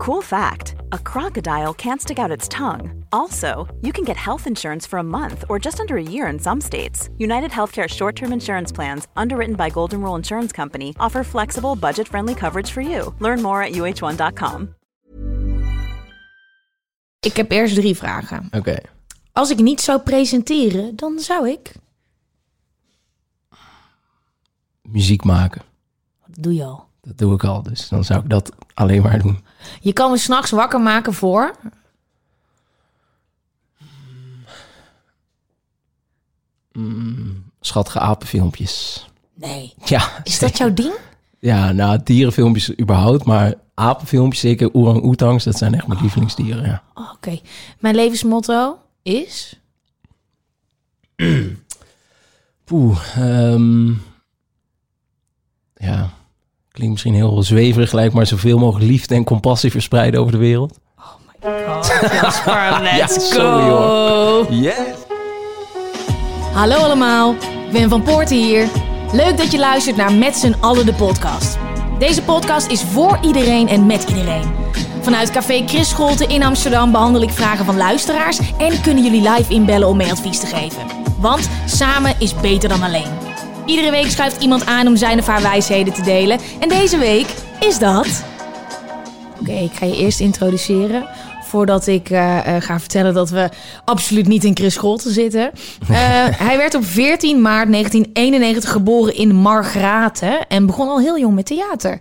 Cool fact a crocodile can't stick out its tongue. Also, you can get health insurance for a month or just under a year in some states. United Healthcare short term insurance plans, underwritten by Golden Rule Insurance Company, offer flexible, budget friendly coverage for you. Learn more at uh1.com. Ik heb eerst drie vragen. Oké. Als ik niet zou presenteren, dan zou ik... Muziek maken. Dat doe je al. Dat doe ik al, dus dan zou ik dat alleen maar doen. Je kan me s'nachts wakker maken voor... Schattige apenfilmpjes. Nee. Ja, Is dat jouw ding? Ja, nou, dierenfilmpjes überhaupt, maar apenfilmpjes, zeker orang-oetangs, dat zijn echt mijn lievelingsdieren, ja. Oh, Oké. Mijn levensmotto is... Poeh, ehm, ja, klinkt misschien heel zweverig gelijk, maar zoveel mogelijk liefde en compassie verspreiden over de wereld. Jasper, let's Ja, sorry, go! Yes! Hallo allemaal, Wim van Poorten hier. Leuk dat je luistert naar Met z'n allen de podcast. Deze podcast is voor iedereen en met iedereen. Vanuit Café Chris Scholte in Amsterdam behandel ik vragen van luisteraars... en kunnen jullie live inbellen om mee advies te geven. Want samen is beter dan alleen. Iedere week schuift iemand aan om zijn of haar wijsheden te delen. En deze week is dat... Oké, ik ga je eerst introduceren. Voordat ik eh, eh, ga vertellen dat we absoluut niet in Chris Scholte zitten. Eh, hij werd op 14 maart 1991 geboren in Margraten. En begon al heel jong met theater.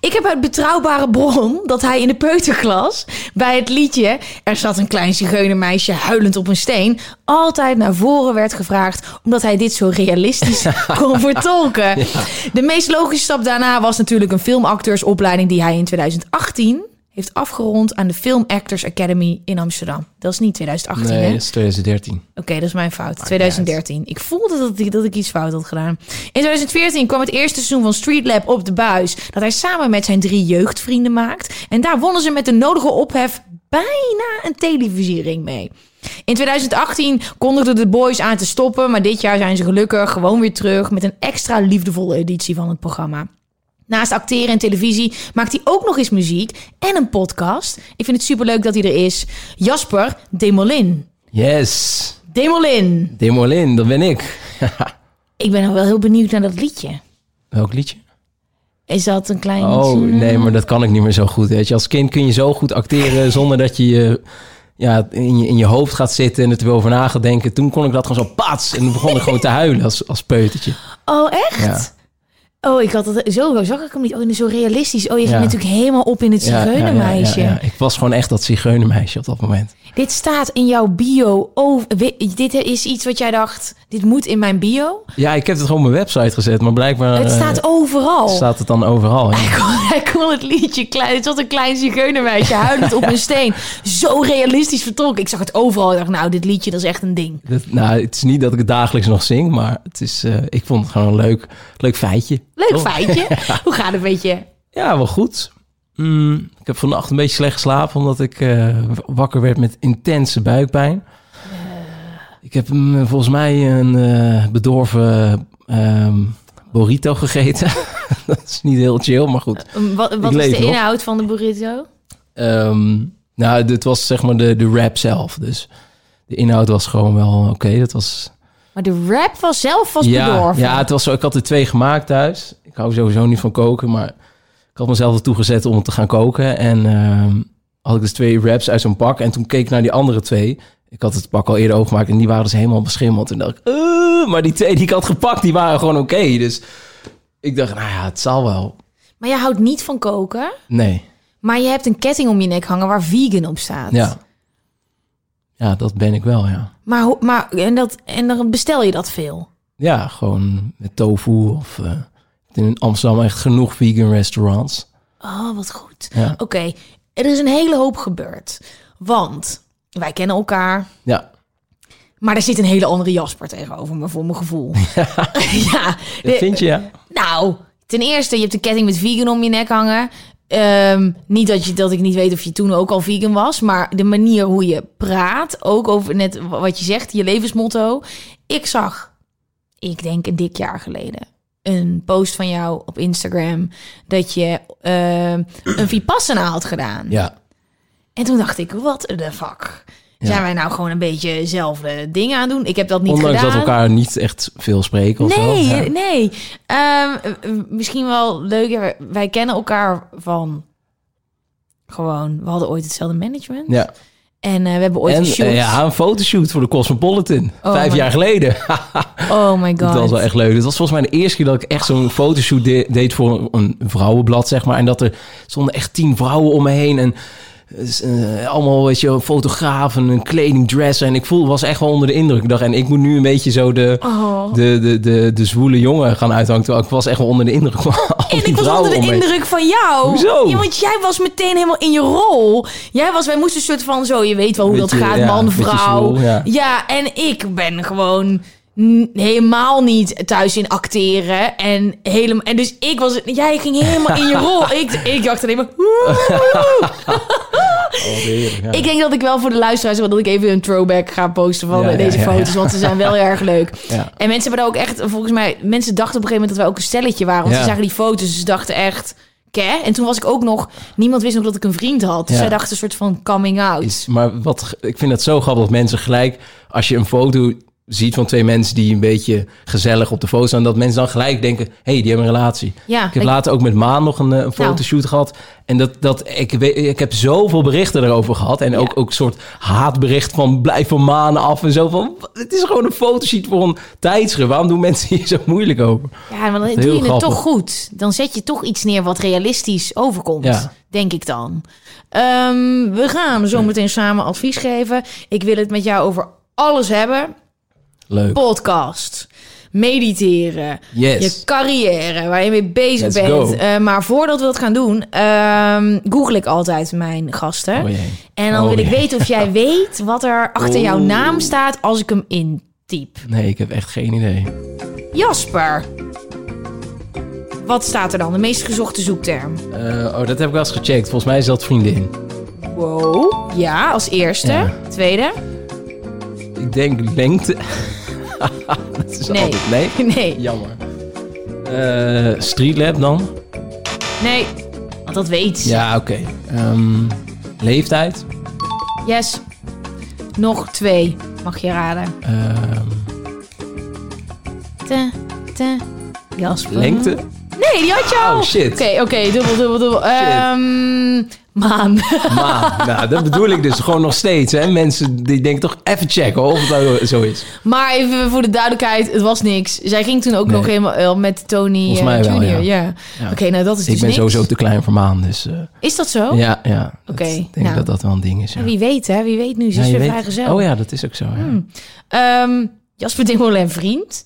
Ik heb uit betrouwbare bron dat hij in de peuterklas bij het liedje... Er zat een klein zigeunermeisje huilend op een steen... altijd naar voren werd gevraagd... omdat hij dit zo realistisch kon vertolken. De meest logische stap daarna was natuurlijk een filmacteursopleiding... die hij in 2018 heeft afgerond aan de Film Actors Academy in Amsterdam. Dat is niet 2018, Nee, hè? dat is 2013. Oké, dat is mijn fout. 2013. Ik voelde dat ik, dat ik iets fout had gedaan. In 2014 kwam het eerste seizoen van Street Lab op de buis... dat hij samen met zijn drie jeugdvrienden maakt. En daar wonnen ze met de nodige ophef bijna een televisiering mee. In 2018 kondigden de boys aan te stoppen... maar dit jaar zijn ze gelukkig gewoon weer terug... met een extra liefdevolle editie van het programma. Naast acteren en televisie maakt hij ook nog eens muziek en een podcast. Ik vind het superleuk dat hij er is. Jasper Demolin. Yes! Demolin. Demolin, dat ben ik. Ik ben nog wel heel benieuwd naar dat liedje. Welk liedje? Is dat een klein Oh, nee, maar dat kan ik niet meer zo goed. Weet je. Als kind kun je zo goed acteren zonder dat je, je ja, in, je in je hoofd gaat zitten en het erover na gaat denken. Toen kon ik dat gewoon zo pats en dan begon ik gewoon te huilen als, als peutertje. Oh, echt? Ja. Oh, ik had het zo zag ik hem niet. Oh, zo realistisch. Oh, je ging Ja. natuurlijk helemaal op in het zigeunermeisje. ja, ja. Ik was gewoon echt dat zigeunermeisje op dat moment. Dit staat in jouw bio. Oh, dit is iets wat jij dacht. Dit moet in mijn bio. Ja, ik heb het gewoon op mijn website gezet, maar blijkbaar Het eh, staat overal. staat het dan overal. Hij kon, hij kon het liedje klein. Het was een klein zigeunermeisje huilend op een steen. Zo realistisch vertolken. Ik zag het overal. Ik dacht, nou, dit liedje dat is echt een ding. Dat, nou, het is niet dat ik het dagelijks nog zing, maar het is, eh, ik vond het gewoon een leuk, leuk feitje. Leuk feitje. Hoe gaat het met je? Ja, wel goed. Mm, ik heb vannacht een beetje slecht geslapen omdat ik eh, wakker werd met intense buikpijn. Ik heb mm, volgens mij een eh, bedorven ehm, burrito gegeten. dat is niet heel chill, maar goed. Um, Wat, wat is de nog. inhoud van de burrito? Ehm, nou, dit was zeg maar de, de rap zelf. Dus de inhoud was gewoon wel oké. Dat was Maar de rap was zelf was ja, bedorven. Ja, het was zo. Ik had er twee gemaakt thuis. Ik hou sowieso niet van koken, maar ik had mezelf ertoe gezet om te gaan koken. En ehm, had ik dus twee wraps uit zo'n pak. En toen keek ik naar die andere twee. Ik had het pak al eerder opengemaakt en die waren dus helemaal beschimmeld. En dacht ik, "Eh," maar die twee die ik had gepakt, die waren gewoon oké. Dus ik dacht, nou ja, het zal wel. Maar je houdt niet van koken. Nee, Maar je hebt een ketting om je nek hangen waar vegan op staat. ja. Ja, dat ben ik wel, ja. Maar, maar en, dat, en dan bestel je dat veel. Ja, gewoon met tofu of... eh, in Amsterdam echt genoeg vegan restaurants. Oh, wat goed. Ja. Oké, er is een hele hoop gebeurd. Want wij kennen elkaar. Ja, Maar er zit een hele andere Jasper tegenover me, voor mijn gevoel. ja, dat de- vind je, ja? Nou, ten eerste, je hebt een ketting met vegan om je nek hangen. Ehm, niet dat, je, dat ik niet weet of je toen ook al vegan was, maar de manier hoe je praat, ook over net wat je zegt, je levensmotto. Ik zag, ik denk een dik jaar geleden, een post van jou op Instagram dat je ehm, een vipassana had gedaan. Ja. En toen dacht ik, wat de fuck? Ja. Zijn wij nou gewoon een beetje dezelfde dingen aan doen? Ik heb dat niet Ondanks gedaan. dat we elkaar niet echt veel spreken of Nee, zo. Ja. nee. Ehm, eh, misschien wel leuk. wij- kennen elkaar van gewoon. We hadden ooit hetzelfde management. Ja. En eh, we hebben ooit En een shoot. eh, ja, een fotoshoot voor de Cosmopolitan. Oh Vijf my- jaar geleden. Oh my god. Dat was wel echt leuk. Het was volgens mij de eerste keer dat ik echt zo'n fotoshoot de- deed voor een vrouwenblad, zeg maar. En dat er stonden echt tien vrouwen om me heen. En eh, allemaal, weet je, fotografen, een kledingdresser. En ik voel, was echt wel onder de indruk. Ik dacht, en ik moet nu een beetje zo de, Oh. de, de, de, de zwoele jongen gaan uithangen. Terwijl ik was echt wel onder de indruk van En ik was onder de indruk van jou. Hoezo? Ja, want jij was meteen helemaal in je rol. Jij was, wij moesten een soort van zo, je weet wel hoe dat gaat, ja, man, beetje vrouw. zwoel, ja. en ik ben gewoon helemaal niet thuis in acteren. En, helemaal, en dus ik was, jij ging helemaal in je rol. Ik, ik dacht alleen maar... Oh, ja. Ik denk dat ik wel voor de luisteraars dat ik even een throwback ga posten van Ja, deze ja, foto's, want ze zijn wel heel erg leuk. En mensen hebben daar ook echt, volgens mij, mensen dachten op een gegeven moment dat wij ook een stelletje waren, want ze zagen die foto's, dus ze dachten echt, Ke? En toen was ik ook nog, niemand wist nog dat ik een vriend had, dus zij dachten een soort van coming out. Is, maar wat, ik vind het zo grappig dat mensen gelijk, als je een foto ziet van twee mensen die een beetje gezellig op de foto staan, dat mensen dan gelijk denken, hé, hey, die hebben een relatie. Ja, Ik heb ik- later ook met Maan nog een, eh, een fotoshoot gehad. En dat, dat, ik, weet, ik heb zoveel berichten erover gehad. En ook, ook een soort haatbericht van blijf van Maan af en zo. Van, het is gewoon een fotoshoot voor een tijdschrift. Waarom doen mensen hier zo moeilijk over? Ja, maar dan doe je het toch goed. Dan zet je toch iets neer wat realistisch overkomt, Ja. denk ik dan. Ehm, we gaan zo meteen samen advies geven. Ik wil het met jou over alles hebben. Leuk. Podcast, mediteren, Yes. je carrière, waar je mee bezig Let's bent. Eh, maar voordat we dat gaan doen, ehm, google ik altijd mijn gasten. Oh en dan Oh wil ik jee. weten of jij weet wat er achter jouw naam staat als ik hem intyp. Nee, ik heb echt geen idee. Jasper. Wat staat er dan? De meest gezochte zoekterm. Eh, oh, dat heb ik wel eens gecheckt. Volgens mij is dat vriendin. Wow. Ja, als eerste. Ja. Tweede. Ik denk lengte. dat is Nee. altijd... Nee? Nee. Jammer. Eh Streetlab dan? Nee. Want dat weet. Ja, oké. Ehm, leeftijd? Yes. Nog twee. Mag je raden. Ehm, Te, te. Jasper. lengte? Nee, die had je al. Oh, shit. Oké, oké. Dubbel, dubbel, dubbel. Ehm, maan. Maar, nou, dat bedoel ik dus gewoon nog steeds. Hè? Mensen die denken toch even checken of het nou zo is. maar even voor de duidelijkheid. Het was niks. Zij ging toen ook Nee. nog helemaal met Tony Volgens eh, mij wel, Junior. ja. Ja. Ja. Oké, nou dat is ik dus ben niks. sowieso te klein voor maan, dus eh, Is dat zo? ja, ja. Oké, Ik denk nou. dat dat wel een ding is. Ja. Wie weet, hè? Wie weet nu. Ze is je weer vrijgezel. Oh ja, dat is ook zo. Hmm. Ehm, Jasper Dimmolen vriend.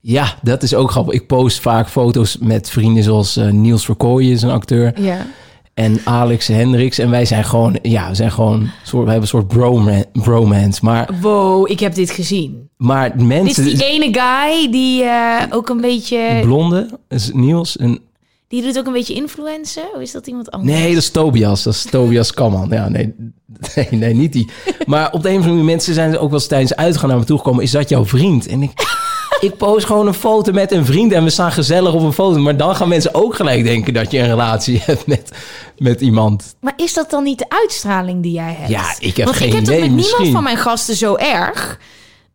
ja, dat is ook grappig. Ik post vaak foto's met vrienden zoals eh, Niels Verkooyen, is een acteur. Ja. En Alex Hendricks. En wij zijn gewoon, ja, we zijn gewoon, soort, we hebben een soort broma- bromance. Maar, Wow, ik heb dit gezien. maar Dit mensen, is die ene guy die eh, ook een beetje... blonde, is Niels. En, Die doet ook een beetje influencer? Of is dat iemand anders? nee, dat is Tobias. Dat is Tobias Kamman. Ja, nee, nee, nee, niet die. Maar op de een of andere manier, mensen zijn ook wel eens tijdens uitgaan naar me toegekomen. Is dat jouw vriend? En ik, ik post gewoon een foto met een vriend en we staan gezellig op een foto. Maar dan gaan mensen ook gelijk denken dat je een relatie hebt met, met iemand. Maar is dat dan niet de uitstraling die jij hebt? Ja, ik heb Want geen ik heb dat idee, met niemand van mijn gasten zo erg.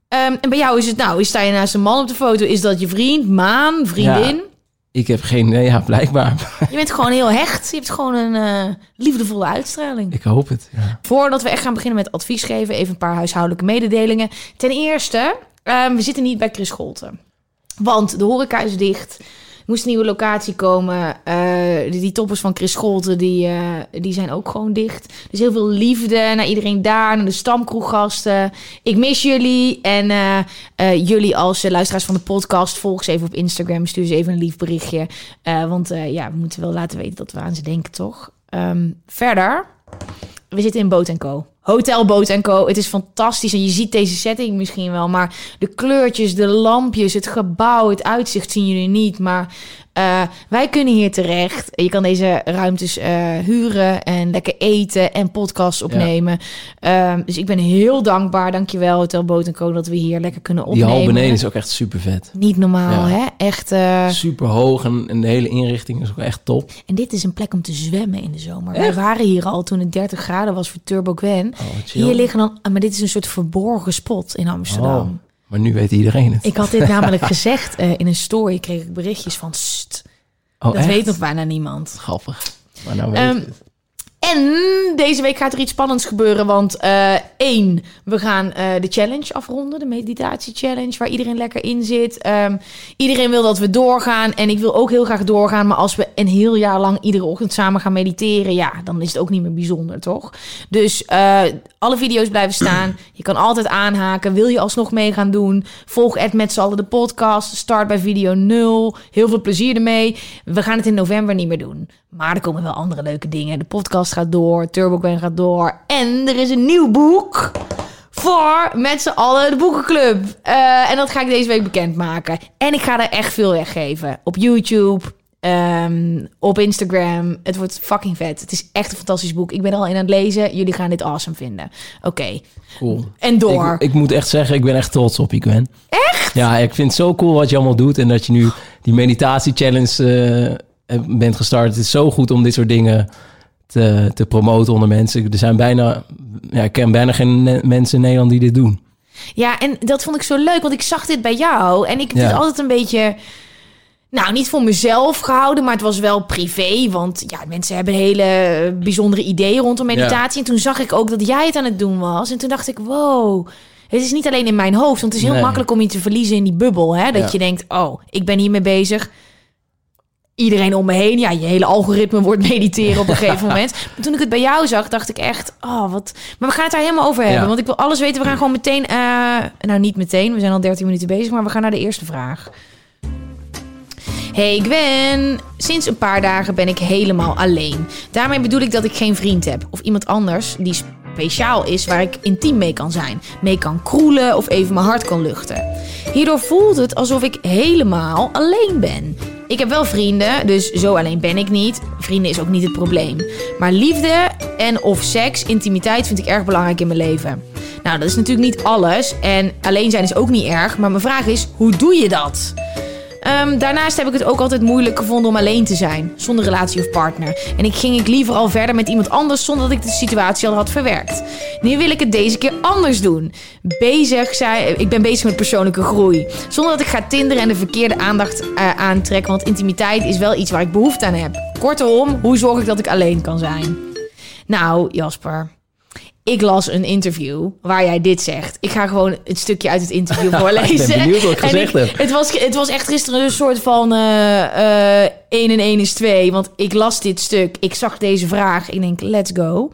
Ehm, en bij jou is het nou, sta je naast een man op de foto, is dat je vriend, maan, vriendin? Ik heb geen idee, ja, blijkbaar. Je bent gewoon heel hecht. Je hebt gewoon een eh, liefdevolle uitstraling. Ik hoop het. Ja. Voordat we echt gaan beginnen met advies geven, even een paar huishoudelijke mededelingen. Ten eerste, ehm, we zitten niet bij Chris Scholten. Want de horeca is dicht. Er moest een nieuwe locatie komen. Eh, die, toppers van Chris Scholten, die, eh, die zijn ook gewoon dicht. Dus heel veel liefde naar iedereen daar, naar de stamkroeggasten. Ik mis jullie. En eh, jullie als luisteraars van de podcast, volg ze even op Instagram. Stuur ze even een lief berichtje. Want ja, we moeten wel laten weten dat we aan ze denken, toch? Ehm, verder, we zitten in Boot Co. Hotel Boot Co. Het is fantastisch. En je ziet deze setting misschien wel. Maar de kleurtjes, de lampjes, het gebouw, het uitzicht zien jullie niet. Maar Eh, wij kunnen hier terecht. Je kan deze ruimtes eh, huren en lekker eten en podcasts opnemen. Ehm, dus ik ben heel dankbaar. Dankjewel Hotel Boot Co. dat we hier lekker kunnen Die opnemen. hal beneden is ook echt super vet. Niet normaal, Ja. hè? Echt. eh, Super hoog en, en de hele inrichting is ook echt top. en dit is een plek om te zwemmen in de zomer. Wij waren hier al toen het 30 graden was voor Turbo Gwen. Oh. Hier liggen dan, maar dit is een soort verborgen spot in Amsterdam. Oh, maar nu weet iedereen het. Ik had dit namelijk gezegd eh, in een story, kreeg ik berichtjes van, "Sst, oh, dat echt? weet nog bijna niemand. Grappig. Maar nou weet Ehm, het. En deze week gaat er iets spannends gebeuren, want eh, één, we gaan eh, de challenge afronden, de meditatie challenge, waar iedereen lekker in zit. Ehm, iedereen wil dat we doorgaan en ik wil ook heel graag doorgaan, maar als we een heel jaar lang iedere ochtend samen gaan mediteren, ja, dan is het ook niet meer bijzonder, toch? Dus eh, alle video's blijven staan. Je kan altijd aanhaken. Wil je alsnog mee gaan doen? Volg Ed met z'n de podcast. Start bij video 0. Heel veel plezier ermee. We gaan het in november niet meer doen. Maar er komen wel andere leuke dingen. De podcast gaat door. Turbo Gwen gaat door. En er is een nieuw boek voor met z'n allen de boekenclub. Eh, en dat ga ik deze week bekendmaken. En ik ga er echt veel weggeven. Op YouTube, ehm, op Instagram. Het wordt fucking vet. Het is echt een fantastisch boek. Ik ben er al in aan het lezen. Jullie gaan dit awesome vinden. Oké. Cool. En door. Ik, ik moet echt zeggen, ik ben echt trots op je, Gwen. Echt? Ja, ik vind het zo cool wat je allemaal doet. En dat je nu die meditatie-challenge eh, bent gestart. Het is zo goed om dit soort dingen te, te promoten onder mensen. Er zijn bijna, ja, ik ken bijna geen mensen in Nederland die dit doen. Ja, en dat vond ik zo leuk, want ik zag dit bij jou. En ik heb Ja. dit altijd een beetje... Nou, niet voor mezelf gehouden, maar het was wel privé. Want ja, mensen hebben hele bijzondere ideeën rondom meditatie. En toen zag ik ook dat jij het aan het doen was. En toen dacht ik, wow... Het is niet alleen in mijn hoofd, want het is heel Nee. makkelijk om je te verliezen in die bubbel. Hè? Dat Ja. je denkt, oh, ik ben hiermee bezig. Iedereen om me heen, ja, je hele algoritme wordt mediteren op een gegeven moment. Maar toen ik het bij jou zag, dacht ik echt, oh, wat... Maar we gaan het daar helemaal over hebben, Ja. want ik wil alles weten. We gaan gewoon meteen, eh, nou niet meteen, we zijn al 13 minuten bezig, maar we gaan naar de eerste vraag. Hey Gwen, sinds een paar dagen ben ik helemaal alleen. Daarmee bedoel ik dat ik geen vriend heb of iemand anders die speciaal is waar ik intiem mee kan zijn, mee kan kroelen of even mijn hart kan luchten. Hierdoor voelt het alsof ik helemaal alleen ben. Ik heb wel vrienden, dus zo alleen ben ik niet. Vrienden is ook niet het probleem. Maar liefde en of seks, intimiteit vind ik erg belangrijk in mijn leven. Nou, dat is natuurlijk niet alles en alleen zijn is ook niet erg, maar mijn vraag is, hoe doe je dat? Ehm, daarnaast heb ik het ook altijd moeilijk gevonden om alleen te zijn, zonder relatie of partner. En ik ging ik liever al verder met iemand anders zonder dat ik de situatie al had verwerkt. Nu wil ik het deze keer anders doen. Bezig zijn, ik ben bezig met persoonlijke groei. Zonder dat ik ga tinderen en de verkeerde aandacht eh, aantrek, want intimiteit is wel iets waar ik behoefte aan heb. Kortom, hoe zorg ik dat ik alleen kan zijn? Nou, Jasper. Ik las een interview waar jij dit zegt. Ik ga gewoon een stukje uit het interview voorlezen. Ik ben benieuwd wat ik En gezegd heb. Het was, het was echt gisteren een soort van eh 1 en 1 is 2. Want ik las dit stuk. Ik zag deze vraag. Ik denk, let's go.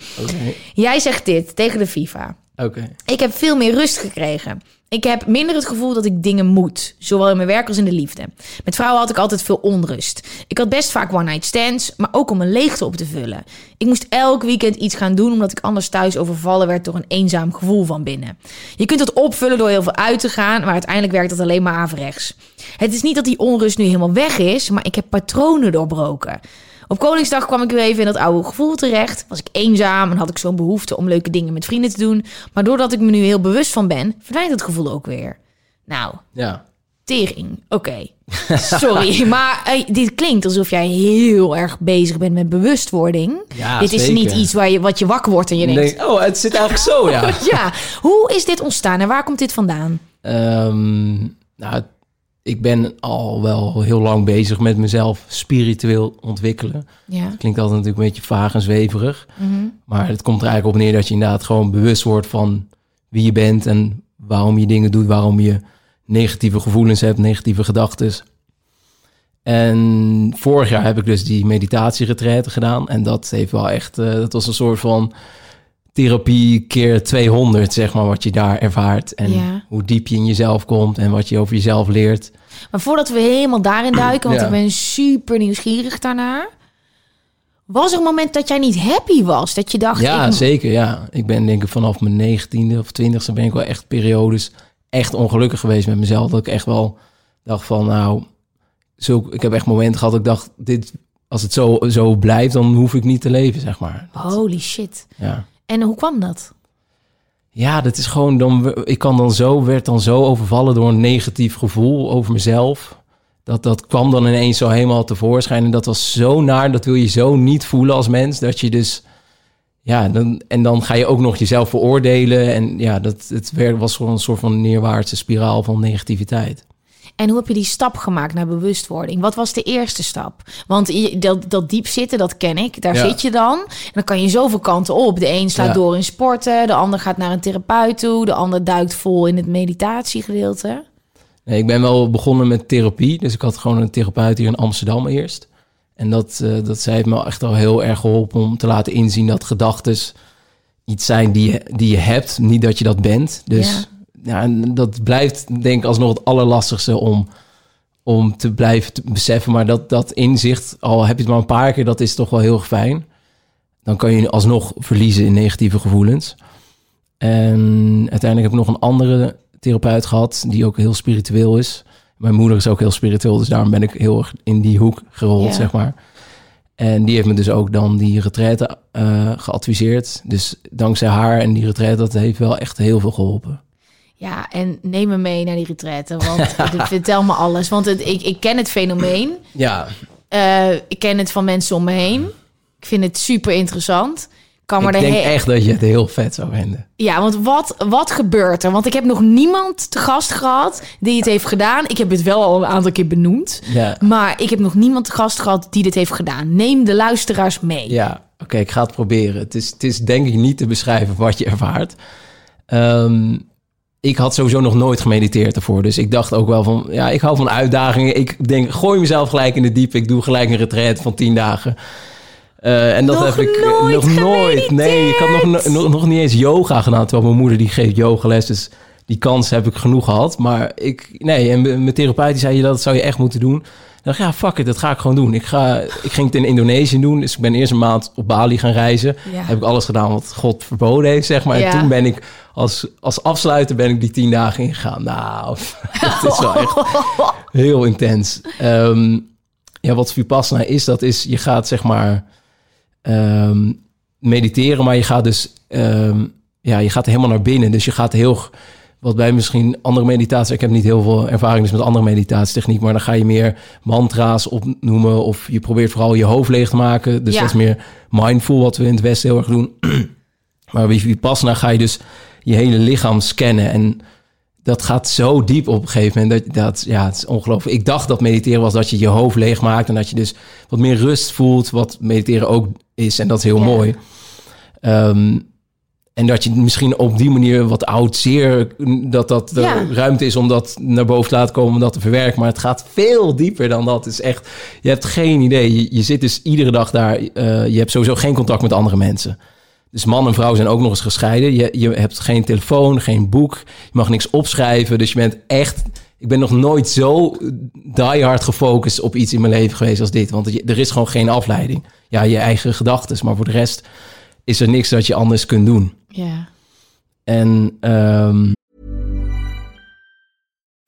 Jij zegt dit tegen de FIFA. Oké. Ik heb veel meer rust gekregen. Ik heb minder het gevoel dat ik dingen moet, zowel in mijn werk als in de liefde. Met vrouwen had ik altijd veel onrust. Ik had best vaak one-night stands, maar ook om een leegte op te vullen. Ik moest elk weekend iets gaan doen omdat ik anders thuis overvallen werd door een eenzaam gevoel van binnen. Je kunt dat opvullen door heel veel uit te gaan, maar uiteindelijk werkt dat alleen maar averechts. Het is niet dat die onrust nu helemaal weg is, maar ik heb patronen doorbroken. Op Koningsdag kwam ik weer even in dat oude gevoel terecht. Was ik eenzaam en had ik zo'n behoefte om leuke dingen met vrienden te doen. Maar doordat ik me nu heel bewust van ben, verdwijnt het gevoel ook weer. Nou, Ja. tering. Oké. Sorry, maar dit klinkt alsof jij heel erg bezig bent met bewustwording. Ja, dit is zeker. niet iets waar je, wat je wakker wordt en je denkt... Nee, oh, het zit eigenlijk zo, ja. Ja, hoe is dit ontstaan en waar komt dit vandaan? Ehm, nou, ik ben al wel heel lang bezig met mezelf spiritueel ontwikkelen. Ja. Klinkt altijd natuurlijk een beetje vaag en zweverig. Mhm. Maar het komt er eigenlijk op neer dat je inderdaad gewoon bewust wordt van wie je bent en waarom je dingen doet, waarom je negatieve gevoelens hebt, negatieve gedachten. En vorig jaar heb ik dus die meditatieretraite gedaan. En dat heeft wel echt, eh, dat was een soort van therapie keer 200, zeg maar, wat je daar ervaart. En Ja. hoe diep je in jezelf komt en wat je over jezelf leert. Maar voordat we helemaal daarin duiken, want Ja. ik ben super nieuwsgierig daarnaar. Was er een moment dat jij niet happy was? Dat je dacht, Ja, ik, zeker. Ja, ik ben denk ik vanaf mijn negentiende of twintigste ben ik wel echt periodes echt ongelukkig geweest met mezelf. Dat ik echt wel dacht van, nou, zo, ik heb echt momenten gehad dat ik dacht, dit, als het zo, zo blijft, dan hoef ik niet te leven, zeg maar. Holy shit. Ja. En hoe kwam dat? Ja, dat is gewoon dan. Ik kan dan zo, werd dan zo overvallen door een negatief gevoel over mezelf. Dat, dat kwam dan ineens zo helemaal tevoorschijn. En dat was zo naar, dat wil je zo niet voelen als mens. Dat je dus. Ja, dan, en dan ga je ook nog jezelf veroordelen. En ja, dat, het was gewoon een soort van neerwaartse spiraal van negativiteit. En hoe heb je die stap gemaakt naar bewustwording? Wat was de eerste stap? Want dat, dat diep zitten, dat ken ik. Daar Ja. zit je dan. En dan kan je zoveel kanten op. De een slaat Ja. door in sporten. De ander gaat naar een therapeut toe. De ander duikt vol in het meditatiegedeelte. Nee, ik ben wel begonnen met therapie. Dus ik had gewoon een therapeut hier in Amsterdam eerst. En dat, eh, dat zij heeft me echt al heel erg geholpen om te laten inzien dat gedachten iets zijn die je, die je hebt, niet dat je dat bent. Dus ja. En dat blijft denk ik alsnog het allerlastigste om, om te blijven te beseffen. Maar dat, dat inzicht, al heb je het maar een paar keer, dat is toch wel heel fijn. Dan kan je alsnog verliezen in negatieve gevoelens. En uiteindelijk heb ik nog een andere therapeut gehad, die ook heel spiritueel is. Mijn moeder is ook heel spiritueel, dus daarom ben ik heel erg in die hoek gerold, Ja. zeg maar. En die heeft me dus ook dan die retraite eh, geadviseerd. Dus dankzij haar en die retraite, dat heeft wel echt heel veel geholpen. Ja, en neem me mee naar die retraite. Want vertel me alles. Want het, ik, ik ken het fenomeen. Ja, Eh, ik ken het van mensen om me heen. Ik vind het super interessant. Kan ik maar de denk echt dat je het heel vet zou vinden. Ja, want wat, wat gebeurt er? Want ik heb nog niemand te gast gehad die het heeft gedaan. Ik heb het wel al een aantal keer benoemd. Ja, Maar ik heb nog niemand te gast gehad die dit heeft gedaan. Neem de luisteraars mee. ja. oké, ik ga het proberen. Het is, het is denk ik niet te beschrijven wat je ervaart. Ehm, ik had sowieso nog nooit gemediteerd ervoor. Dus ik dacht ook wel van, ja, ik hou van uitdagingen. Ik denk, gooi mezelf gelijk in de diep. Ik doe gelijk een retreat van tien dagen. Eh, en dat Nog heb ik nooit nog nooit. Nee, ik had nog, nog, nog niet eens yoga gedaan. Terwijl mijn moeder die geeft yogales. Dus die kans heb ik genoeg gehad. Maar ik, nee, en mijn therapeut die zei, dat zou je echt moeten doen. Ik dacht, ja, fuck it, dat ga ik gewoon doen. Ik, ga, ik ging het in Indonesië doen. Dus ik ben eerst een maand op Bali gaan reizen. Ja. Heb ik alles gedaan wat God verboden heeft, zeg maar. Ja. En toen ben ik als, als afsluiter ben ik die tien dagen ingegaan. Nou, het is wel echt heel intens. Ehm, ja, wat Vipassana is, dat is, je gaat zeg maar ehm, mediteren, maar je gaat dus, ehm, ja, je gaat helemaal naar binnen. Dus je gaat heel, wat bij misschien andere meditaties, ik heb niet heel veel ervaring dus met andere meditatietechniek, maar dan ga je meer mantra's opnoemen of je probeert vooral je hoofd leeg te maken. Dus Ja. dat is meer mindful, wat we in het Westen heel erg doen. maar bij Vipassana ga je dus je hele lichaam scannen en dat gaat zo diep op een gegeven moment. Dat, dat, ja, het is ongelooflijk. Ik dacht dat mediteren was dat je je hoofd leeg maakt... en dat je dus wat meer rust voelt, wat mediteren ook is. En dat is heel Ja. mooi. Ehm, en dat je misschien op die manier wat oud zeer... dat dat de Ja. ruimte is om dat naar boven te laten komen... om dat te verwerken. Maar het gaat veel dieper dan dat. Het is echt... Je hebt geen idee. Je, je zit dus iedere dag daar. eh, je hebt sowieso geen contact met andere mensen. Dus man en vrouw zijn ook nog eens gescheiden. Je, je hebt geen telefoon, geen boek. Je mag niks opschrijven. Dus je bent echt... Ik ben nog nooit zo diehard gefocust op iets in mijn leven geweest als dit. Want je- er is gewoon geen afleiding. Ja, je eigen gedachten. Maar voor de rest is er niks dat je anders kunt doen. Ja. En ehm,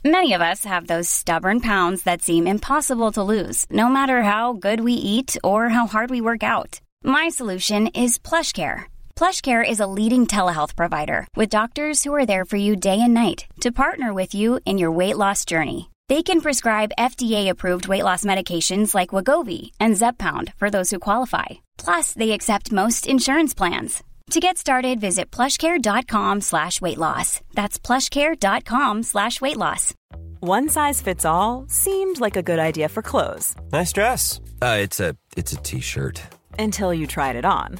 Many of us have those stubborn pounds that seem impossible to lose, no matter how good we eat or how hard we work out. My solution is PlushCare. PlushCare is a leading telehealth provider with doctors who are there for you day and night to partner with you in your weight loss journey. They can prescribe FDA-approved weight loss medications like Wagovi and Zepbound for those who qualify. Plus, they accept most insurance plans. To get started, visit plushcare.com slash weight loss. That's plushcare.com slash weight loss. One size fits all seemed like a good idea for clothes Nice dress. Uh, it's a it's a t-shirt. until you tried it on.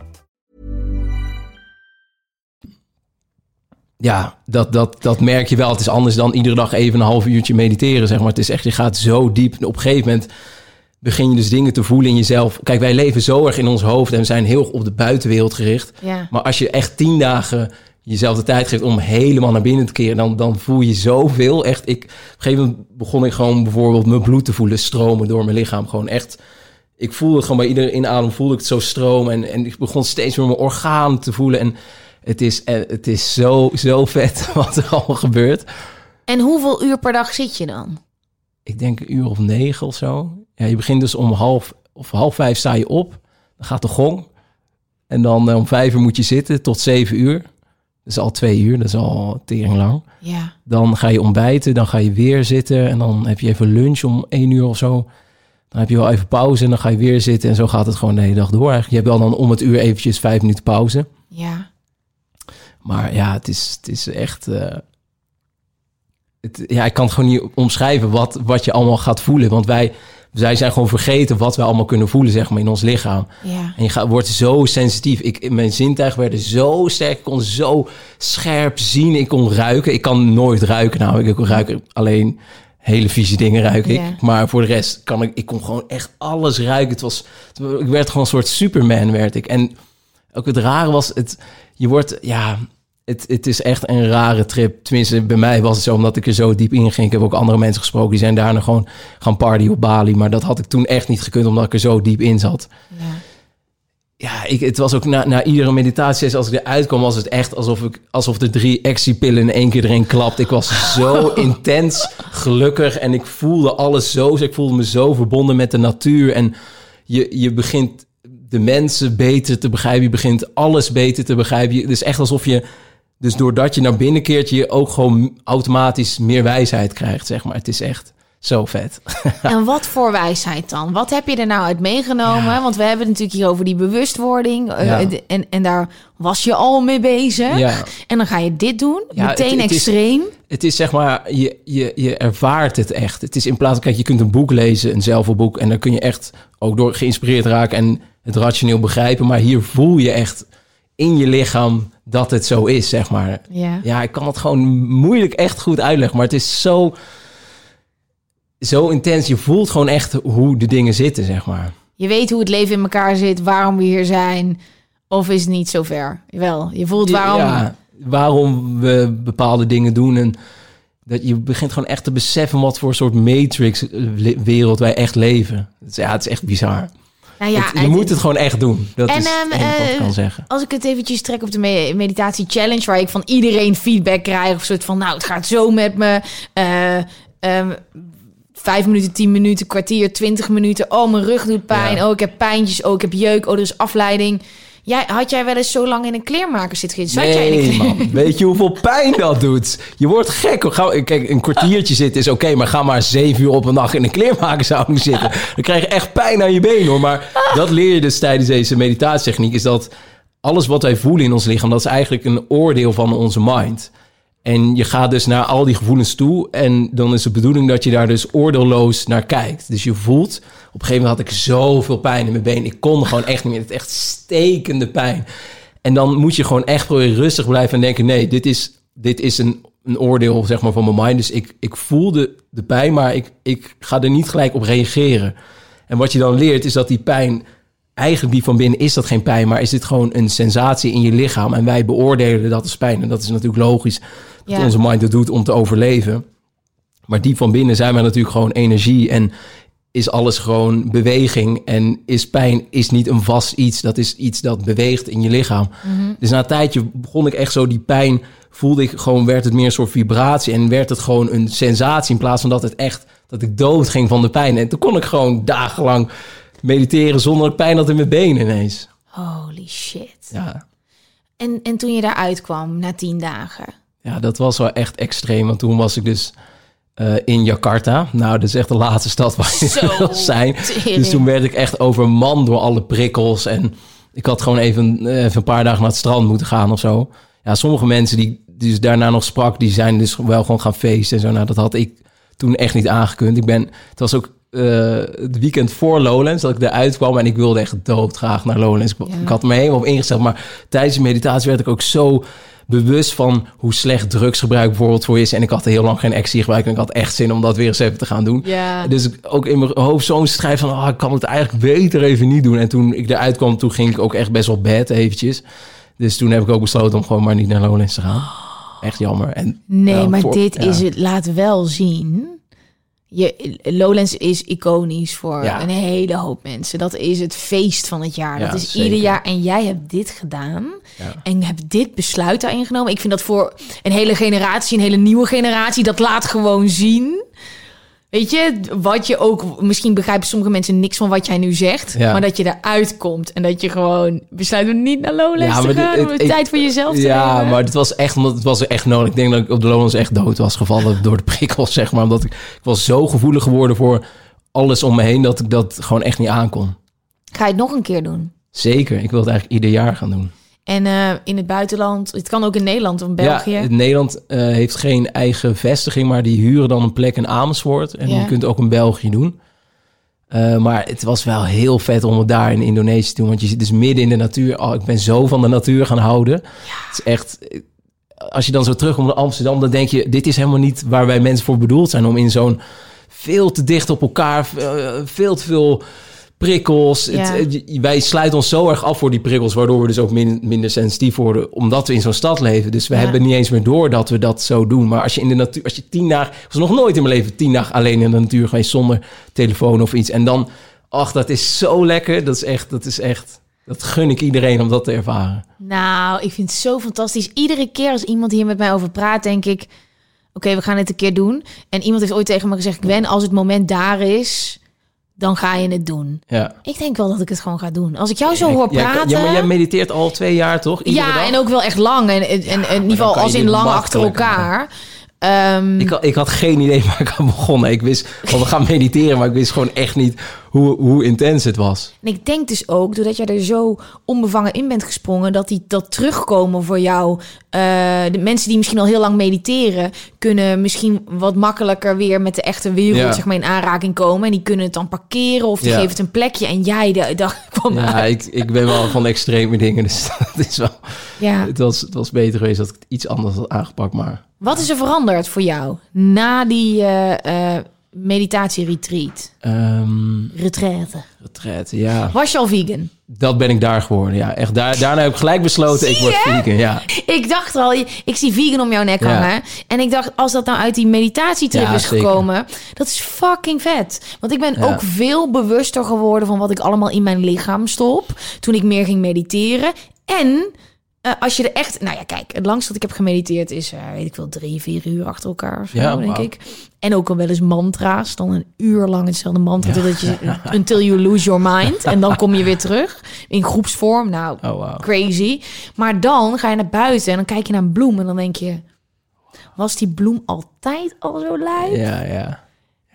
ja, dat, dat, dat merk je wel. Het is anders dan iedere dag even een half uurtje mediteren, zeg maar. Het is echt, je gaat zo diep. En op een gegeven moment begin je dus dingen te voelen in jezelf. Kijk, wij leven zo erg in ons hoofd en we zijn heel op de buitenwereld gericht. Ja. Maar als je echt tien dagen jezelf de tijd geeft om helemaal naar binnen te keren, dan, dan voel je zoveel. Echt, ik, op een gegeven moment begon ik gewoon bijvoorbeeld mijn bloed te voelen stromen door mijn lichaam. Gewoon echt, ik voelde gewoon bij iedere inadem voelde ik het zo stromen. En, en ik begon steeds meer mijn orgaan te voelen. En het is, eh, het is zo, zo vet wat er allemaal gebeurt. En hoeveel uur per dag zit je dan? Ik denk een uur of negen of zo. Ja, je begint dus om half of half vijf sta je op. Dan gaat de gong. En dan eh, om vijf uur moet je zitten tot zeven uur. Dat is al twee uur, dat is al tering lang. Ja. Dan ga je ontbijten, dan ga je weer zitten. En dan heb je even lunch om één uur of zo. Dan heb je wel even pauze en dan ga je weer zitten. En zo gaat het gewoon de hele dag door eigenlijk. Je hebt wel dan om het uur eventjes vijf minuten pauze. Ja. Maar ja, het is, het is echt... eh, het, ja, ik kan het gewoon niet omschrijven wat, wat je allemaal gaat voelen. Want wij, wij zijn gewoon vergeten wat we allemaal kunnen voelen, zeg maar, in ons lichaam. Ja. En je gaat, wordt zo sensitief. Ik, mijn zintuigen werden zo sterk. Ik kon zo scherp zien. Ik kon ruiken. Ik kan nooit ruiken. Nou, ik kon ruiken alleen hele vieze dingen ruiken ik. Ja. Maar voor de rest kan ik... Ik kon gewoon echt alles ruiken. Het was... Ik werd gewoon een soort Superman, werd ik. En ook het rare was... Het, je wordt... Ja, het, het is echt een rare trip. Tenminste, bij mij was het zo omdat ik er zo diep in ging. Ik heb ook andere mensen gesproken. Die zijn daarna gewoon gaan party op Bali. Maar dat had ik toen echt niet gekund omdat ik er zo diep in zat ja. ja, ik, het was ook na, na iedere meditatie, als ik eruit kwam, was het echt alsof, ik, alsof de drie actiepillen in één keer erin klapt. Ik was zo intens gelukkig en ik voelde alles zo. Ik voelde me zo verbonden met de natuur. En je, je begint de mensen beter te begrijpen. Je begint alles beter te begrijpen. Je- Het is echt alsof je, dus doordat je naar binnen keert, je ook gewoon automatisch meer wijsheid krijgt, zeg maar. Het is echt zo vet. En wat voor wijsheid dan? Wat heb je er nou uit meegenomen? Ja. Want we hebben het natuurlijk hier over die bewustwording. eh, Ja. en, en daar was je al mee bezig. Ja. En dan ga je dit doen. Ja, meteen het- het is- extreem. Het is zeg maar, je, je, je ervaart het echt. Het is in plaats van, kijk, je kunt een boek lezen, een zelfboek, en dan kun je echt ook door geïnspireerd raken en het rationeel begrijpen. Maar hier voel je echt in je lichaam dat het zo is, zeg maar. Ja. Ja, ik kan het gewoon moeilijk echt goed uitleggen, maar het is zo, zo intens. Je voelt gewoon echt hoe de dingen zitten, zeg maar. Je weet hoe het leven in elkaar zit, waarom we hier zijn. Of is het niet zover? Wel, je voelt waarom. Ja, waarom we bepaalde dingen doen. En dat je begint gewoon echt te beseffen wat voor soort matrix-wereld wij echt leven. Ja, het is echt bizar. Nou ja, Het- je moet het gewoon echt doen. Dat En, is ehm, het wat ik eh, kan zeggen. Als ik het eventjes trek op de me- meditatie challenge, waar ik van iedereen feedback krijg, of soort van, nou, het gaat zo met me. eh, ehm, vijf minuten, tien minuten, kwartier, twintig minuten. Oh, mijn rug doet pijn. Ja. Oh, ik heb pijntjes. Oh, ik heb jeuk. Oh, er is afleiding. Jij, had jij wel eens zo lang in een kleermaker zitten? gezeten? Zat jij in een man. Weet je hoeveel pijn dat doet? Je wordt gek. Ga, kijk, een kwartiertje zitten is oké, maar ga maar zeven uur op een dag in een kleermakershouding zitten. Dan krijg je echt pijn aan je benen, hoor. Maar dat leer je dus tijdens deze meditatietechniek, is dat alles wat wij voelen in ons lichaam, dat is eigenlijk een oordeel van onze mind. En je gaat dus naar al die gevoelens toe. En dan is de bedoeling dat je daar dus oordeelloos naar kijkt. Dus je voelt... Op een gegeven moment had ik zoveel pijn in mijn been. Ik kon gewoon echt niet meer. Het echt stekende pijn. En dan moet je gewoon echt proberen rustig blijven en denken... nee, dit is, dit is een, een oordeel zeg maar, van mijn mind. Dus ik, ik voel de, de pijn, maar ik, ik ga er niet gelijk op reageren. En wat je dan leert is dat die pijn... Eigenlijk die van binnen is dat geen pijn, maar is dit gewoon een sensatie in je lichaam. En wij beoordelen dat als pijn. En dat is natuurlijk logisch dat Ja. onze mind het doet om te overleven. Maar diep van binnen zijn wij natuurlijk gewoon energie. En is alles gewoon beweging. En is pijn is niet een vast iets. Dat is iets dat beweegt in je lichaam. Dus na een tijdje begon ik echt zo die pijn. Voelde ik gewoon, werd het meer een soort vibratie. En werd het gewoon een sensatie. In plaats van dat het echt, dat ik dood ging van de pijn. En toen kon ik gewoon dagenlang mediteren zonder pijn had in mijn benen ineens. Holy shit. Ja. En, en toen je daaruit kwam, na tien dagen. Ja, dat was wel echt extreem. Want toen was ik dus eh, in Jakarta. Nou, dat is echt de laatste stad waar je Zo, wil zijn. tering. Dus toen werd ik echt overmand door alle prikkels. En ik had gewoon even, eh, even een paar dagen naar het strand moeten gaan of zo. Ja, sommige mensen die, die dus daarna nog sprak, die zijn dus wel gewoon gaan feesten en zo. Nou, dat had ik toen echt niet aangekund. Ik ben, het was ook eh, het weekend voor Lowlands dat ik eruit kwam en ik wilde echt doodgraag naar Lowlands. Ja. ik had me helemaal op ingesteld, maar tijdens de meditatie werd ik ook zo bewust van hoe slecht drugsgebruik bijvoorbeeld voor je is. En ik had heel lang geen ecstasy gebruikt en ik had echt zin om dat weer eens even te gaan doen. Ja. Dus ik ook in mijn hoofd zo'n strijd van, ah, ik kan het eigenlijk beter even niet doen. En toen ik eruit kwam, toen ging ik ook echt best wel bad eventjes. Dus toen heb ik ook besloten om gewoon maar niet naar Lowlands te gaan. Echt jammer. En, Nee, maar voor- dit ja. is het. Laat wel zien. Je, Lowlands is iconisch voor Ja. een hele hoop mensen. Dat is het feest van het jaar. Ja, dat is zeker. ieder jaar. En jij hebt dit gedaan. Ja. En hebt dit besluit daarin genomen. Ik vind dat voor een hele generatie, een hele nieuwe generatie, dat laat gewoon zien. Weet je, wat je ook, misschien begrijpen sommige mensen niks van wat jij nu zegt, Ja. maar dat je eruit komt en dat je gewoon besluit om niet naar Lowlands Ja, te dit- gaan, om het- ik- tijd voor jezelf te Ja, nemen. maar het was echt omdat het was echt nodig. Ik denk dat ik op de Lowlands echt dood was gevallen door de prikkels, zeg maar. Omdat ik, ik was zo gevoelig geworden voor alles om me heen dat ik dat gewoon echt niet aankon. Ga je het nog een keer doen? Zeker, ik wil het eigenlijk ieder jaar gaan doen. En eh, in het buitenland, het kan ook in Nederland of in België. Ja, Nederland eh, heeft geen eigen vestiging, maar die huren dan een plek in Amersfoort. En Ja. je kunt het ook in België doen. Eh, maar het was wel heel vet om het daar in Indonesië te doen. Want je zit dus midden in de natuur. Oh, ik ben zo van de natuur gaan houden. Het is echt... Als je dan zo terugkomt naar Amsterdam, dan denk je... dit is helemaal niet waar wij mensen voor bedoeld zijn... om in zo'n veel te dicht op elkaar... veel te veel prikkels. Het- Ja. het- wij sluiten ons zo erg af voor die prikkels... waardoor we dus ook min- minder sensitief worden... omdat we in zo'n stad leven. Dus we Ja. hebben niet eens meer door dat we dat zo doen. Maar als je in de natuur... Als je tien dagen... Ik was nog nooit in mijn leven tien dagen alleen in de natuur geweest... zonder telefoon of iets. En dan... Ach, dat is zo lekker. Dat is echt... Dat is echt dat gun ik iedereen om dat te ervaren. Nou, ik vind het zo fantastisch. Iedere keer als iemand hier met mij over praat, denk ik... Oké, we gaan het een keer doen. En iemand heeft ooit tegen me gezegd... Gwen, als het moment daar is, dan ga je het doen. Ja. Ik denk wel dat ik het gewoon ga doen. Als ik jou zo hoor Ja, praten... Ja, maar jij mediteert al twee jaar, toch? Iedere Ja, dag? en ook wel echt lang. En, en, en in ieder geval als in lang achter elkaar. Ehm, Ik, had- ik had geen idee waar ik aan begon. Ik wist, want we gaan mediteren, maar ik wist gewoon echt niet hoe, hoe intens het was. En ik denk dus ook, doordat jij er zo onbevangen in bent gesprongen, dat die dat terugkomen voor jou. Eh, de mensen die misschien al heel lang mediteren, kunnen misschien wat makkelijker weer met de echte wereld Ja. zeg maar, in aanraking komen. En die kunnen het dan parkeren of die Ja. geven het een plekje. En jij de dag kwam Ja, uit. ik, ik ben wel van extreme dingen, dus dat is wel... Ja. Het was, het was beter geweest dat ik het iets anders had aangepakt, maar... Wat is er veranderd voor jou na die eh eh meditatie-retreat? ehm Retraite. ja. Was je al vegan? Dat ben ik daar geworden, ja. Echt, daar, daarna heb ik gelijk besloten, ik word vegan, ja. Ik dacht al, ik zie vegan om jouw nek Ja. hangen. En ik dacht, als dat nou uit die meditatietrip Ja, is zeker. gekomen, dat is fucking vet. Want ik ben Ja. ook veel bewuster geworden van wat ik allemaal in mijn lichaam stop. Toen ik meer ging mediteren. En eh, als je er echt, nou ja, kijk, het langste dat ik heb gemediteerd is, eh, weet ik wel, drie, vier uur achter elkaar of zo, Ja, denk ik. En ook al wel eens mantra's, dan een uur lang hetzelfde mantra, totdat je, until you lose your mind. En dan kom je weer terug in groepsvorm. Nou, Oh, crazy. Maar dan ga je naar buiten en dan kijk je naar een bloem en dan denk je... Was die bloem altijd al zo lui? Ja, ja.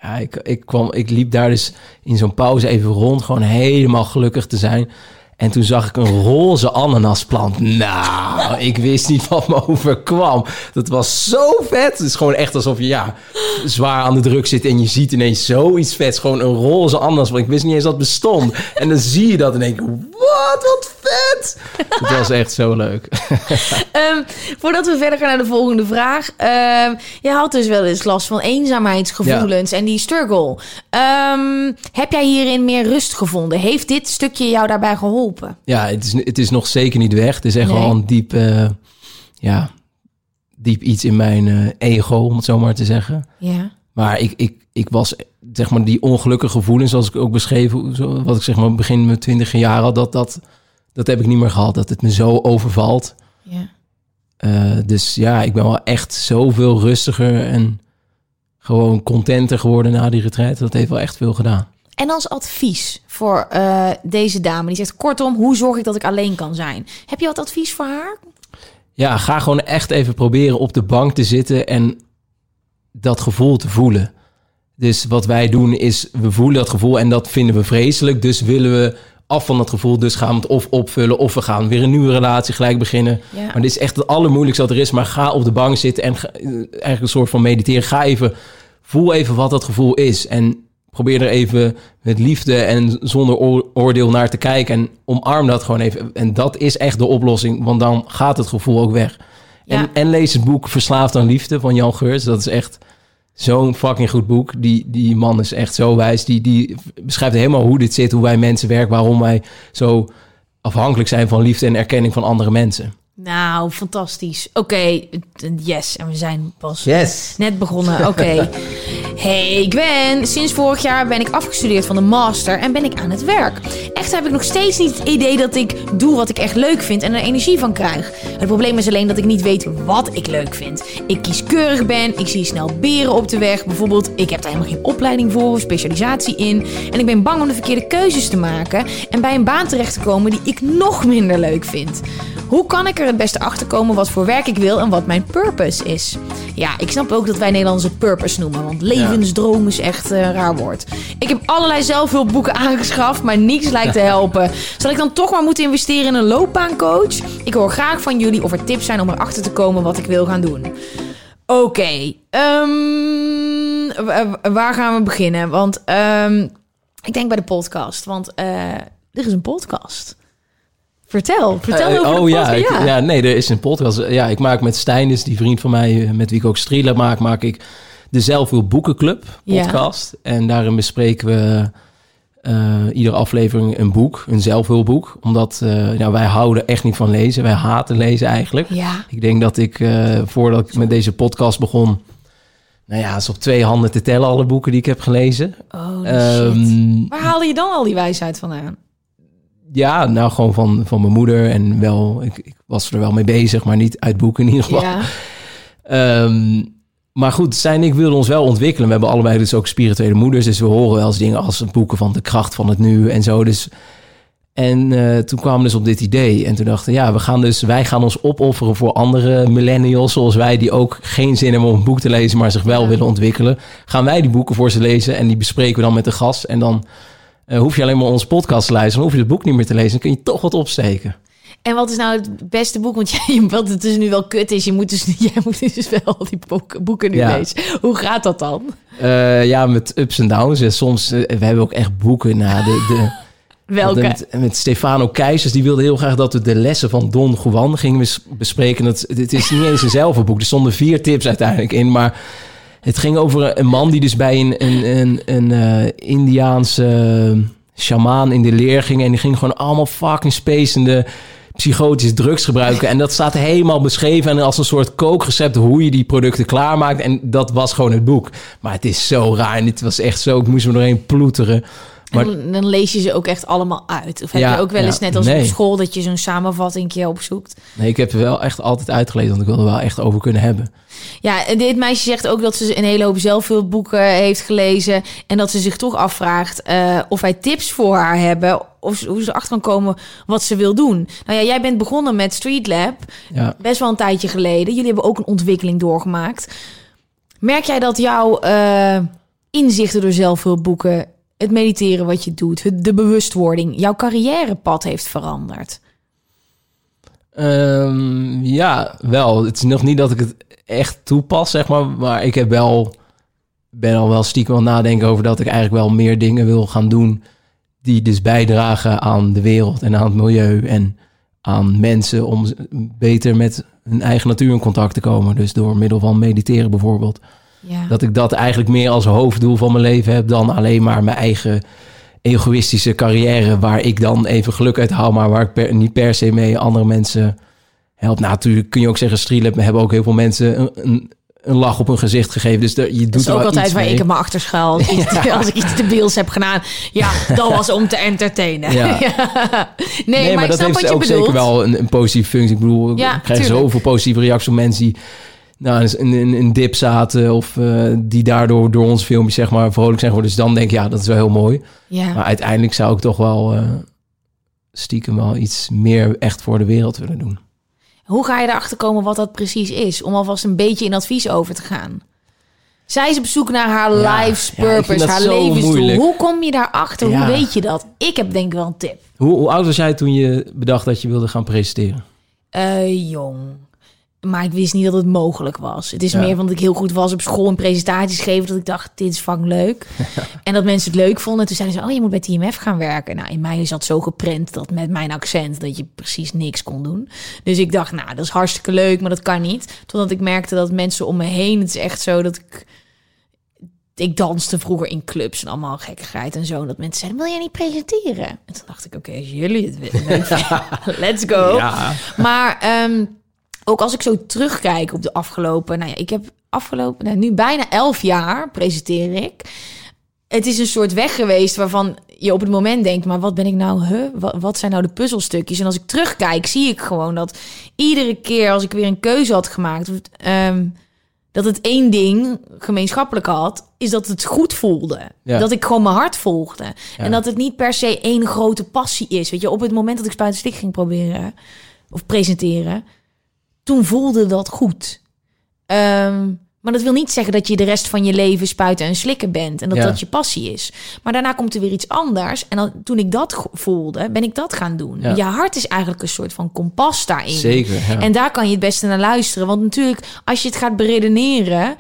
Ja, ik, ik, kwam, ik liep daar dus in zo'n pauze even rond, gewoon helemaal gelukkig te zijn. En toen zag ik een roze ananasplant. Nou, ik wist niet wat me overkwam. Dat was zo vet. Het is gewoon echt alsof je ja, zwaar aan de druk zit en je ziet ineens zoiets vets. Gewoon een roze ananasplant. Ik wist niet eens dat het bestond. En dan zie je dat en denk ik, wat, wat vet. Het was echt zo leuk. Ehm, voordat we verder gaan naar de volgende vraag. Ehm, je had dus wel eens last van eenzaamheidsgevoelens en die struggle. Ehm, heb jij hierin meer rust gevonden? Heeft dit stukje jou daarbij geholpen? Ja, het is, het is nog zeker niet weg. Het is echt Nee. wel een diep, eh, ja, diep iets in mijn eh, ego, om het zo maar te zeggen. Ja. Maar ik, ik, ik was, zeg maar, die ongelukkige gevoelens, zoals ik ook beschreef, zo, wat ik zeg maar begin mijn twintig jaar had, dat, dat, dat heb ik niet meer gehad. Dat het me zo overvalt. ja. Eh, dus ja, ik ben wel echt zoveel rustiger en gewoon contenter geworden na die retraite. Dat heeft wel echt veel gedaan. En als advies voor eh, deze dame, die zegt kortom, hoe zorg ik dat ik alleen kan zijn? Heb je wat advies voor haar? Ja, ga gewoon echt even proberen op de bank te zitten en dat gevoel te voelen. Dus wat wij doen is, we voelen dat gevoel en dat vinden we vreselijk. Dus willen we af van dat gevoel, dus gaan we het of opvullen... of we gaan weer een nieuwe relatie gelijk beginnen. Ja. Maar dit is echt het allermoeilijkste wat er is. Maar ga op de bank zitten en ga- eh, eigenlijk een soort van mediteren. Ga even, voel even wat dat gevoel is. En probeer er even met liefde en zonder oor- oordeel naar te kijken. En omarm dat gewoon even. En dat is echt de oplossing, want dan gaat het gevoel ook weg. Ja. En, en lees het boek Verslaafd aan Liefde van Jan Geurts. Dat is echt zo'n fucking goed boek. Die, die man is echt zo wijs. Die, die beschrijft helemaal hoe dit zit, hoe wij mensen werken, waarom wij zo afhankelijk zijn van liefde en erkenning van andere mensen. Nou, fantastisch. Oké, yes. En we zijn pas Yes. net begonnen. Oké. Hey Gwen, sinds vorig jaar ben ik afgestudeerd van de master en ben ik aan het werk. Echt heb ik nog steeds niet het idee dat ik doe wat ik echt leuk vind en er energie van krijg. Het probleem is alleen dat ik niet weet wat ik leuk vind. Ik kieskeurig ben, ik zie snel beren op de weg. Bijvoorbeeld, ik heb daar helemaal geen opleiding voor of specialisatie in. En ik ben bang om de verkeerde keuzes te maken en bij een baan terecht te komen die ik nog minder leuk vind. Hoe kan ik er het beste achter komen wat voor werk ik wil en wat mijn purpose is? Ja, ik snap ook dat wij Nederlanders het purpose noemen, want levensdroom is echt een raar woord. Ik heb allerlei zelfhulpboeken aangeschaft, maar niets lijkt te helpen. Zal ik dan toch maar moeten investeren in een loopbaancoach? Ik hoor graag van jullie of er tips zijn om erachter te komen wat ik wil gaan doen. Oké, ehm, wa- waar gaan we beginnen? Want ehm, ik denk bij de podcast, want eh, er is een podcast. Vertel, vertel Eh, over de oh ja, podcast. ik- ja, nee, er is een podcast. Ja, ik maak met Stijn, dus die vriend van mij, eh, met wie ik ook Streeler maak, maak ik de Zelfhulp Boekenclub Ja. podcast. En daarin bespreken we eh, iedere aflevering een boek, een zelfhulpboek. Omdat eh, ja, wij houden echt niet van lezen. Wij haten lezen eigenlijk. Ja. Ik denk dat ik, voordat ik met deze podcast begon... Nou ja, is op twee handen te tellen alle boeken die ik heb gelezen. Oh, Waar haalde je dan al die wijsheid vandaan? Ja, nou gewoon van, van mijn moeder. En wel, ik, ik was er wel mee bezig, maar niet uit boeken in ieder geval. Ja. Ehm, maar goed, Stijn en ik wilden ons wel ontwikkelen. We hebben allebei dus ook spirituele moeders. Dus we horen wel eens dingen als boeken van de kracht van het nu en zo. Dus, en eh, toen kwamen we dus op dit idee. En toen dachten ja, we gaan dus, wij gaan ons opofferen voor andere millennials zoals wij... die ook geen zin hebben om een boek te lezen, maar zich wel Ja. willen ontwikkelen. Gaan wij die boeken voor ze lezen en die bespreken we dan met de gast. En dan eh, hoef je alleen maar onze podcast te luisteren. Hoef je het boek niet meer te lezen. Dan kun je toch wat opsteken. En wat is nou het beste boek? Want jij, wat het dus nu wel kut is, je moet dus, jij moet dus wel die boeken, boeken nu Ja. lezen. Hoe gaat dat dan? Eh, ja, met ups en downs. En soms, eh, we hebben ook echt boeken na de... de Welke? Met, met Stefano Keizers, die wilde heel graag dat we de lessen van Don Juan gingen bes- bespreken. Dat, het is niet eens een zelfboek. Er stonden vier tips uiteindelijk in, maar het ging over een man die dus bij een, een, een, een eh, Indiaanse shamaan in de leer ging. En die ging gewoon allemaal fucking spacende psychotische drugs gebruiken. En dat staat helemaal beschreven en als een soort kookrecept hoe je die producten klaarmaakt. En dat was gewoon het boek. Maar het is zo raar en het was echt zo, ik moest me doorheen ploeteren. Maar dan, dan lees je ze ook echt allemaal uit. Of heb Ja, je ook wel eens ja, net als nee. op school dat je zo'n samenvatting keer opzoekt? Nee, ik heb er wel echt altijd uitgelezen, want ik wilde er wel echt over kunnen hebben. Ja, en dit meisje zegt ook dat ze een hele hoop zelfhulpboeken heeft gelezen. En dat ze zich toch afvraagt eh, of wij tips voor haar hebben. Of hoe ze erachter kan komen wat ze wil doen. Nou ja, jij bent begonnen met Street Lab. Ja. Best wel een tijdje geleden. Jullie hebben ook een ontwikkeling doorgemaakt. Merk jij dat jouw eh, inzichten door zelfhulpboeken... het mediteren wat je doet, de bewustwording... jouw carrièrepad heeft veranderd? Ehm, ja, wel. Het is nog niet dat ik het echt toepas, zeg maar. Maar ik heb wel, ben al wel stiekem aan het nadenken over dat ik eigenlijk wel meer dingen wil gaan doen. Die dus bijdragen aan de wereld en aan het milieu en aan mensen om beter met hun eigen natuur in contact te komen. Dus door middel van mediteren bijvoorbeeld. Ja. Dat ik dat eigenlijk meer als hoofddoel van mijn leven heb dan alleen maar mijn eigen egoïstische carrière, waar ik dan even geluk uit haal, maar waar ik per- niet per se mee andere mensen help. Nou, natuurlijk kun je ook zeggen, Streetlab hebben ook heel veel mensen een, een, een lach op hun gezicht gegeven. Dus je doet Dat is ook altijd waar mee. ik op me achter schuil. Als, ik iets te beels heb gedaan. Ja, dat was om te entertainen. Ja. Nee, Nee, maar, ik dat heeft wat je ook bedoelt. zeker wel een, een positieve functie. Ik bedoel, Ja, ik krijg tuurlijk. zoveel positieve reacties van mensen die nou, eens in, in een dip zaten of eh, die daardoor door ons filmpje zeg maar vrolijk zijn geworden. Dus dan denk ik, ja, dat is wel heel mooi. Ja. Maar uiteindelijk zou ik toch wel eh, stiekem wel iets meer echt voor de wereld willen doen. Hoe ga je erachter komen wat dat precies is? Om alvast een beetje in advies over te gaan. Zij is op zoek naar haar Ja, life's purpose, haar levensdoel. Hoe kom je daarachter? Ja. Hoe weet je dat? Ik heb denk ik wel een tip. Hoe, hoe oud was jij toen je bedacht dat je wilde gaan presenteren? Eh, jong. Maar ik wist niet dat het mogelijk was. Het is Ja. meer van dat ik heel goed was op school en presentaties geven. Dat ik dacht, dit is fucking leuk. en dat mensen het leuk vonden. En toen zeiden ze, oh, je moet bij TMF gaan werken. Nou, in mij is dat zo geprent dat met mijn accent... dat je precies niks kon doen. Dus ik dacht, nou, dat is hartstikke leuk, maar dat kan niet. Totdat ik merkte dat mensen om me heen... het is echt zo dat ik ik danste vroeger in clubs en allemaal gekkigheid en zo. En dat mensen zeiden, wil jij niet presenteren? En toen dacht ik, oké, jullie het willen, let's go. Ja. Maar ehm, ook als ik zo terugkijk op de afgelopen... Nou ja, ik heb afgelopen... Nou, nu bijna elf jaar presenteer ik. Het is een soort weg geweest waarvan je op het moment denkt... maar wat ben ik nou, huh? wat, zijn nou de puzzelstukjes? En als ik terugkijk, zie ik gewoon dat iedere keer... als ik weer een keuze had gemaakt... ehm, dat het één ding gemeenschappelijk had... is dat het goed voelde. Ja. Dat ik gewoon mijn hart volgde. En dat het niet per se één grote passie is. Weet je, op het moment dat ik spuitenstik ging proberen... of presenteren toen voelde dat goed. Ehm, maar dat wil niet zeggen dat je de rest van je leven spuiten en slikken bent. En dat Ja. dat je passie is. Maar daarna komt er weer iets anders. En dan, toen ik dat voelde, ben ik dat gaan doen. Ja. Je hart is eigenlijk een soort van kompas daarin. Zeker, ja. En daar kan je het beste naar luisteren. Want natuurlijk, als je het gaat beredeneren...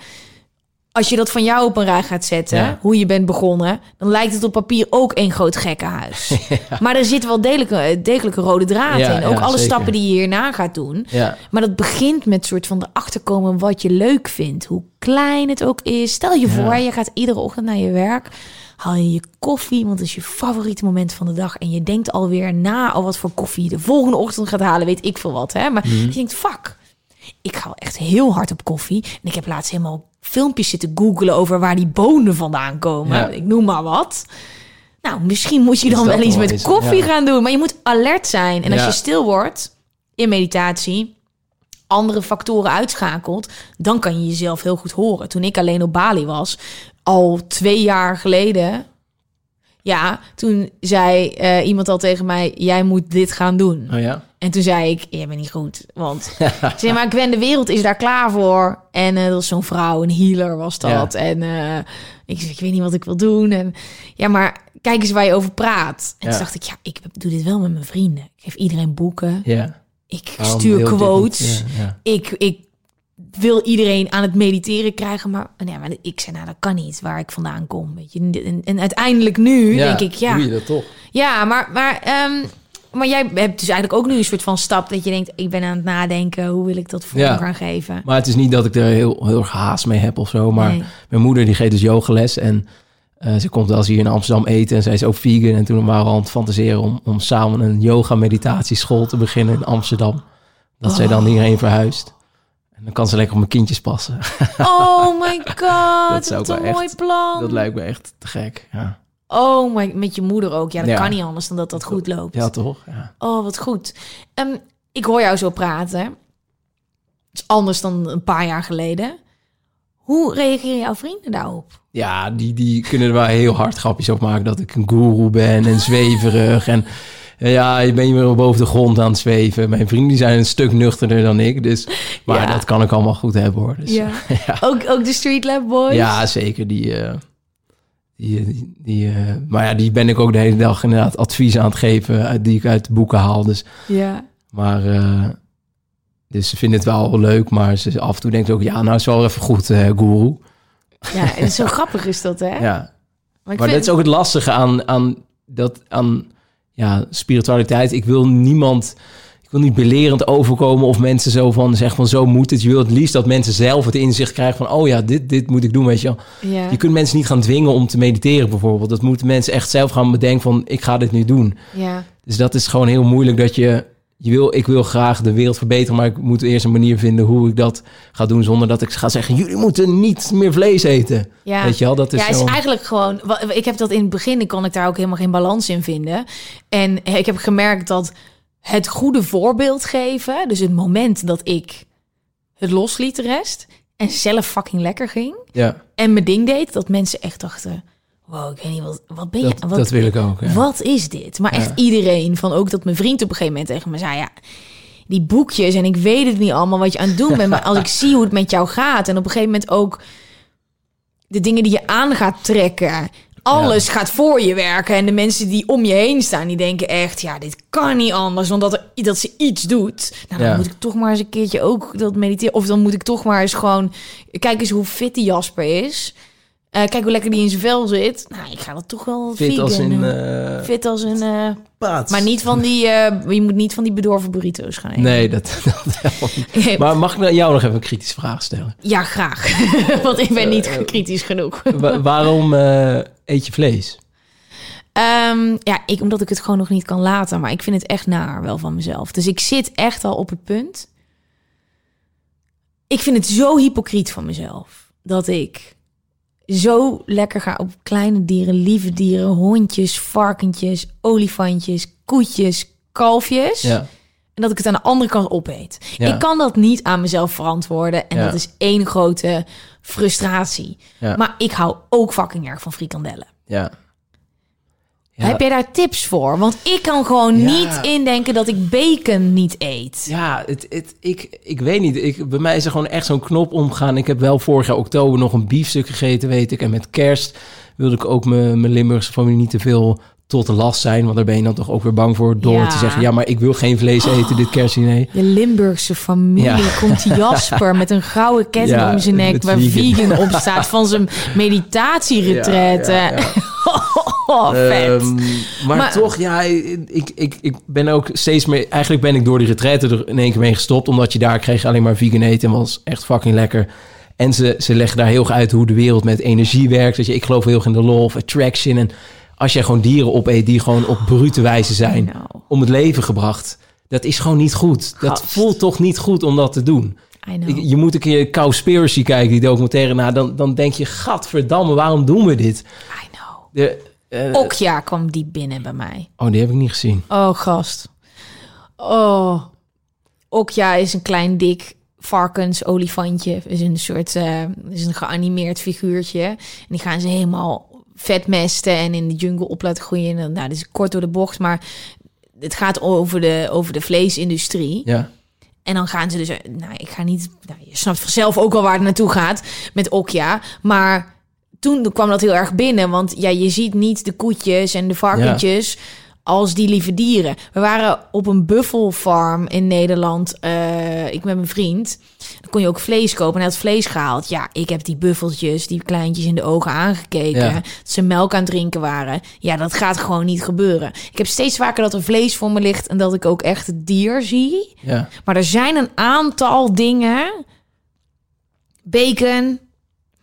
Als je dat van jou op een rij gaat zetten, Ja. hoe je bent begonnen... dan lijkt het op papier ook één groot gekkenhuis. Maar er zit wel degelijk, degelijk een rode draad Ja, in. Ook ja, alle zeker. stappen die je hierna gaat doen. Ja. Maar dat begint met soort van erachter komen wat je leuk vindt. Hoe klein het ook is. Stel je voor, je gaat iedere ochtend naar je werk. Haal je je koffie, want het is je favoriete moment van de dag. En je denkt alweer na al wat voor koffie je de volgende ochtend gaat halen. Weet ik veel wat, hè. Maar je denkt, fuck, ik ga wel echt heel hard op koffie. En ik heb laatst helemaal filmpjes zitten googlen over waar die bonen vandaan komen. Ja. Ik noem maar wat. Nou, misschien moet je dan wel iets met koffie ja. gaan doen. Maar je moet alert zijn. En als Ja. je stil wordt in meditatie, andere factoren uitschakelt, dan kan je jezelf heel goed horen. Toen ik alleen op Bali was, al twee jaar geleden, ja, toen zei eh, iemand al tegen mij: Jij moet dit gaan doen. Oh ja? En toen zei ik, jij bent niet goed. Want zei, maar Gwen, de wereld is daar klaar voor. En eh, dat was zo'n vrouw, een healer was dat. Ja. En eh, ik zei, ik weet niet wat ik wil doen. En ja, maar kijk eens waar je over praat. En Ja. toen dacht ik, ja, ik doe dit wel met mijn vrienden. Ik geef iedereen boeken. Ja. Ik Waarom stuur quotes. ja. Ik, ik wil iedereen aan het mediteren krijgen. Maar, nee, maar ik zei, nou, dat kan niet waar ik vandaan kom. Weet je. En, en uiteindelijk nu Ja, denk ik, ja, Doe je dat toch? ja, maar, maar, ehm, maar jij hebt dus eigenlijk ook nu een soort van stap dat je denkt, ik ben aan het nadenken, hoe wil ik dat vorm Ja. gaan geven? Maar het is niet dat ik er heel, heel erg haast mee heb of zo. Maar Nee. mijn moeder die geeft dus yogales. En eh, ze komt wel eens hier in Amsterdam eten. En zij is ook vegan. En toen waren we aan het fantaseren om, om samen een yoga-meditatieschool te beginnen in Amsterdam. Dat zij dan hierheen verhuist. En dan kan ze lekker op mijn kindjes passen. Oh my god, Dat wat ik een mooi echt- plan. Dat lijkt me echt te gek. Ja, Oh my, met je moeder ook. Ja, dat Ja. kan niet anders dan dat dat goed loopt. ja toch? Ja. Oh, wat goed. Ehm, ik hoor jou zo praten. Het is anders dan een paar jaar geleden. Hoe reageren jouw vrienden daarop? Ja, die, die kunnen er wel heel hard grapjes op maken dat ik een guru ben en zweverig. En ja, je bent weer boven de grond aan het zweven. Mijn vrienden zijn een stuk nuchterder dan ik. Dus, maar Ja. dat kan ik allemaal goed hebben hoor. Dus, Ja. Ook, ook de Street Lab Boys? ja, zeker. Die, eh, die, die, eh, maar ja, die ben ik ook de hele dag inderdaad advies aan het geven uit, die ik uit de boeken haal. Dus, Ja. maar dus ze vinden het wel leuk, maar ze, af en toe denken ze ook, ja, nou is wel even goed, eh guru. Ja, en zo grappig is dat, hè? Ja, Maar, ik Maar vind- dat is ook het lastige aan, aan, dat, aan ja, spiritualiteit. Ik wil niemand... Ik wil niet belerend overkomen of mensen zo van zeggen van zo moet het. Je wil het liefst dat mensen zelf het inzicht krijgen van oh ja, dit, dit moet ik doen, weet je wel. Ja. Je kunt mensen niet gaan dwingen om te mediteren bijvoorbeeld. Dat moeten mensen echt zelf gaan bedenken van ik ga dit nu doen. ja. Dus dat is gewoon heel moeilijk dat je... je wil, ik wil graag de wereld verbeteren, maar ik moet eerst een manier vinden hoe ik dat ga doen zonder dat ik ga zeggen jullie moeten niet meer vlees eten. Ja. Weet je wel, dat is ja, zo... is eigenlijk gewoon. Ik heb dat in het begin, kon ik daar ook helemaal geen balans in vinden. En ik heb gemerkt dat het goede voorbeeld geven, dus het moment dat ik het losliet de rest en zelf fucking lekker ging Ja, en mijn ding deed, dat mensen echt dachten: wow, ik weet niet wat, wat ben je, dat, wat, dat wil ik ook. Ja. wat is dit? Maar echt iedereen, van ook dat mijn vriend op een gegeven moment tegen me zei: ja, die boekjes en ik weet het niet allemaal wat je aan het doen bent, maar als ik zie hoe het met jou gaat en op een gegeven moment ook de dingen die je aan gaat trekken, alles gaat voor je werken en de mensen die om je heen staan, die denken echt: ja, dit kan niet anders dan dat, er, dat ze iets doet. Nou, dan moet ik toch maar eens een keertje ook dat mediteren, of dan moet ik toch maar eens gewoon kijk eens hoe fit die Jasper is. Eh, kijk hoe lekker die in zijn vel zit. Nou, ik ga dat toch wel Fit vegan als in... doen. eh, Fit als een... eh, paats. maar niet van die... je moet niet van die bedorven burrito's gaan eten. Nee, dat, dat helemaal niet. Maar mag ik nou jou nog even een kritische vraag stellen? Ja, graag. Want ik ben niet kritisch genoeg. Wa- waarom eet je vlees? Ehm, ja, ik, omdat ik het gewoon nog niet kan laten. Maar ik vind het echt naar wel van mezelf. Dus ik zit echt al op het punt. Ik vind het zo hypocriet van mezelf. Dat ik zo lekker ga op kleine dieren, lieve dieren, hondjes, varkentjes, olifantjes, koetjes, kalfjes. Ja. En dat ik het aan de andere kant opeet. Ja. Ik kan dat niet aan mezelf verantwoorden. En Ja. dat is één grote frustratie. Maar ik hou ook fucking erg van frikandellen. Ja. Ja. Heb jij daar tips voor? Want ik kan gewoon Ja. niet indenken dat ik bacon niet eet. Ja, het, het, ik, ik weet niet. Ik, bij mij is er gewoon echt zo'n knop omgegaan. Ik heb wel vorig jaar oktober nog een biefstuk gegeten, weet ik. En met kerst wilde ik ook mijn, mijn Limburgse familie niet te veel tot de last zijn. Want daar ben je dan toch ook weer bang voor door Ja. te zeggen... ja, maar ik wil geen vlees eten dit kerstdiner. De Limburgse familie Ja. komt Jasper met een gouden ketting Ja, om zijn nek... waar vegan. vegan op staat van zijn meditatieretraite. Oh, vet. Ehm, maar, Maar- toch, ja, ik, ik, ik ben ook steeds meer... Eigenlijk ben ik door die retraite er in één keer mee gestopt. Omdat je daar kreeg alleen maar vegan eten. En was echt fucking lekker. En ze, ze leggen daar heel erg uit hoe de wereld met energie werkt. Dat je, ik geloof heel erg in de law of attraction. En als jij gewoon dieren opeet die gewoon op brute wijze zijn... Nou. om het leven gebracht... Dat is gewoon niet goed. Dat voelt toch niet goed om dat te doen. Je moet een keer Cowspiracy kijken, die documentaire. Nou, dan, dan denk je, gadverdamme, waarom doen we dit? I know. De, eh, Okja kwam die binnen bij mij. Oh, die heb ik niet gezien. Oh, gast. Oh. Okja is een klein dik varkensolifantje. Is een soort, eh, is een geanimeerd figuurtje. En die gaan ze helemaal vetmesten en in de jungle op laten groeien. En, nou, dat is kort door de bocht, maar het gaat over de, over de vleesindustrie. Ja. En dan gaan ze dus, eh, nou, ik ga niet, nou, je snapt vanzelf ook wel waar het naartoe gaat met Okja. Maar toen kwam dat heel erg binnen, want ja, je ziet niet de koetjes en de varkentjes als die lieve dieren. We waren op een buffelfarm in Nederland, eh, ik met mijn vriend. Dan kon je ook vlees kopen en hij had vlees gehaald. Ja, ik heb die buffeltjes, die kleintjes in de ogen aangekeken. Ja. Dat ze melk aan het drinken waren. Ja, dat gaat gewoon niet gebeuren. Ik heb steeds vaker dat er vlees voor me ligt en dat ik ook echt het dier zie. Ja. Maar er zijn een aantal dingen. Bacon.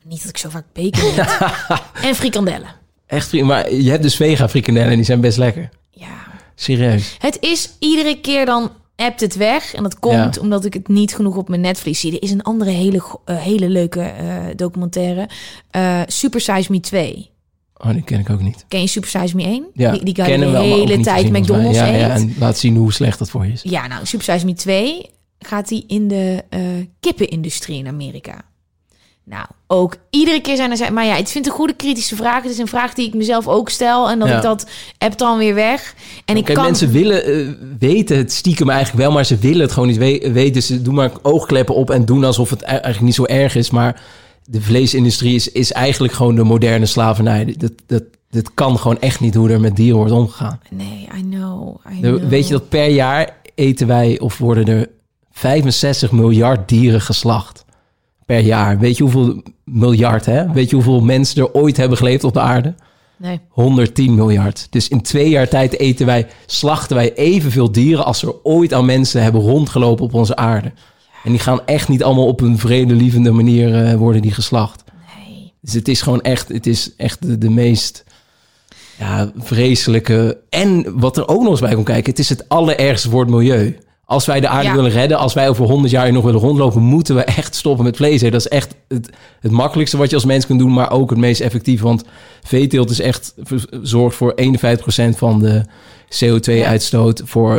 Niet dat ik zo vaak bacon eet. en frikandellen. Echt. Maar je hebt dus vega frikandellen en die zijn best lekker. Ja. Serieus. Het is iedere keer dan appt het weg. En dat komt Ja. omdat ik het niet genoeg op mijn Netflix zie. Er is een andere hele, eh, hele leuke eh, documentaire. eh, Super Size Me 2. Oh, die ken ik ook niet. Ken je Super Size Me 1? Ja, die die hem de hele tijd McDonald's ja, eet. Ja, en laat zien hoe slecht dat voor je is. Ja, nou, Super Size Me 2 gaat hij in de kippenindustrie in Amerika. Nou, ook iedere keer zijn er... zijn- Maar ja, ik vind een goede kritische vraag. Het is een vraag die ik mezelf ook stel. En dat Ja. ik dat app dan weer weg. En ik Kijk, kan... mensen willen eh, weten het stiekem eigenlijk wel, maar ze willen het gewoon niet we- weten. Ze doen maar oogkleppen op en doen alsof het e- eigenlijk niet zo erg is. Maar de vleesindustrie is, is eigenlijk gewoon de moderne slavernij. Dat, dat, dat kan gewoon echt niet hoe er met dieren wordt omgegaan. Nee, I know. I know. weet je dat per jaar eten wij of worden er 65 miljard dieren geslacht? Per jaar. Weet je hoeveel miljard, hè? Weet je hoeveel mensen er ooit hebben geleefd op de aarde? Nee. 110 miljard. Dus in twee jaar tijd eten wij, slachten wij evenveel dieren als er ooit aan mensen hebben rondgelopen op onze aarde. En die gaan echt niet allemaal op een vredelievende manier eh, worden die geslacht. Nee. Dus het is gewoon echt, het is echt de, de meest ja, vreselijke. En wat er ook nog eens bij komt kijken, het is het allerergste voor het milieu. Als wij de aarde Ja. willen redden, als wij over 100 jaar nog willen rondlopen, moeten we echt stoppen met vlees. Dat is echt het, het makkelijkste wat je als mens kunt doen, maar ook het meest effectief. Want veeteelt is echt zorgt voor 51% van de CO2-uitstoot. Voor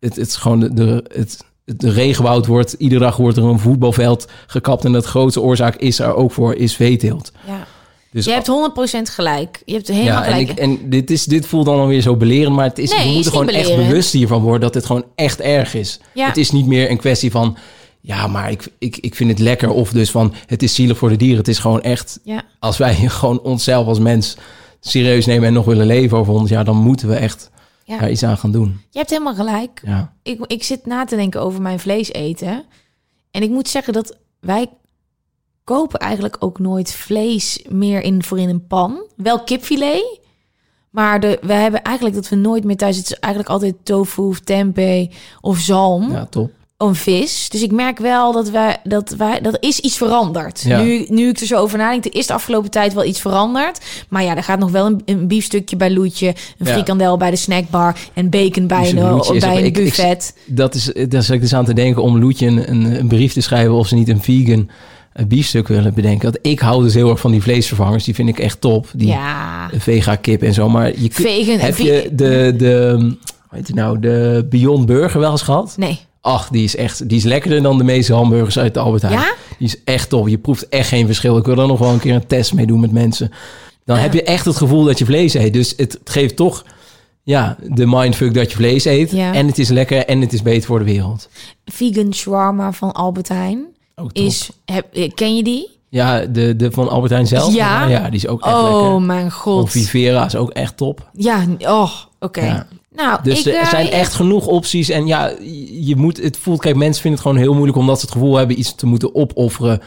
het, het is gewoon de, de, het, het regenwoud wordt iedere dag wordt er een voetbalveld gekapt en dat grootste oorzaak is er ook voor is veeteelt. Ja. Dus Je hebt 100% gelijk. Je hebt helemaal ja, en, gelijk. ik, en dit, is, dit voelt dan alweer zo belerend, maar het is, Nee, we moeten gewoon echt bewust hiervan worden dat het gewoon echt erg is. Ja. Het is niet meer een kwestie van, ja, maar ik, ik, ik vind het lekker of dus van, het is zielig voor de dieren. Het is gewoon echt, ja. als wij gewoon onszelf als mens serieus nemen en nog willen leven over 100 jaar, dan moeten we echt Ja. daar iets aan gaan doen. Je hebt helemaal gelijk. Ja, ik, ik zit na te denken over mijn vlees eten. En ik moet zeggen dat wij kopen eigenlijk ook nooit vlees meer in voor in een pan. Wel kipfilet. Maar de, we hebben eigenlijk dat we nooit meer thuis. Het is eigenlijk altijd tofu of tempeh of zalm. Ja, top. Een vis. Dus ik merk wel dat wij dat wij dat is iets veranderd. Ja. Nu, nu ik er zo over nadenk, er is de afgelopen tijd wel iets veranderd. Maar ja, er gaat nog wel een, een biefstukje bij Loetje, een Ja. frikandel bij de snackbar en bacon bij Dus een, is bij een ik- ik- buffet. Dat is, daar zat ik dus aan te denken om Loetje een, een, brief te schrijven of ze niet een vegan eh, biefstuk willen bedenken. Want ik hou dus heel erg van die vleesvervangers. Die vind ik echt top. Die ja, vega kip en zo. Maar je Vegan- heb je de, de, hoe heet het nou, de Beyond Burger wel eens gehad? nee. Ach, die is echt, die is lekkerder dan de meeste hamburgers uit de Albert Heijn. Ja? Die is echt top. Je proeft echt geen verschil. Ik wil er nog wel een keer een test mee doen met mensen. Dan heb je echt het gevoel dat je vlees eet. Dus het, het geeft toch ja, de mindfuck dat je vlees eet. Ja. En het is lekker en het is beter voor de wereld. Vegan shawarma van Albert Heijn Top. is. Heb, eh, ken je die? Ja, de, de van Albert Heijn zelf. Ja? ja die is ook echt Oh lekker. mijn Van god. Vivera is ook echt top. Ja, oh, oké. Ja. Nou, Dus ik, er eh, zijn echt genoeg opties. En ja, je moet het voelt. Kijk, mensen vinden het gewoon heel moeilijk omdat ze het gevoel hebben iets te moeten opofferen.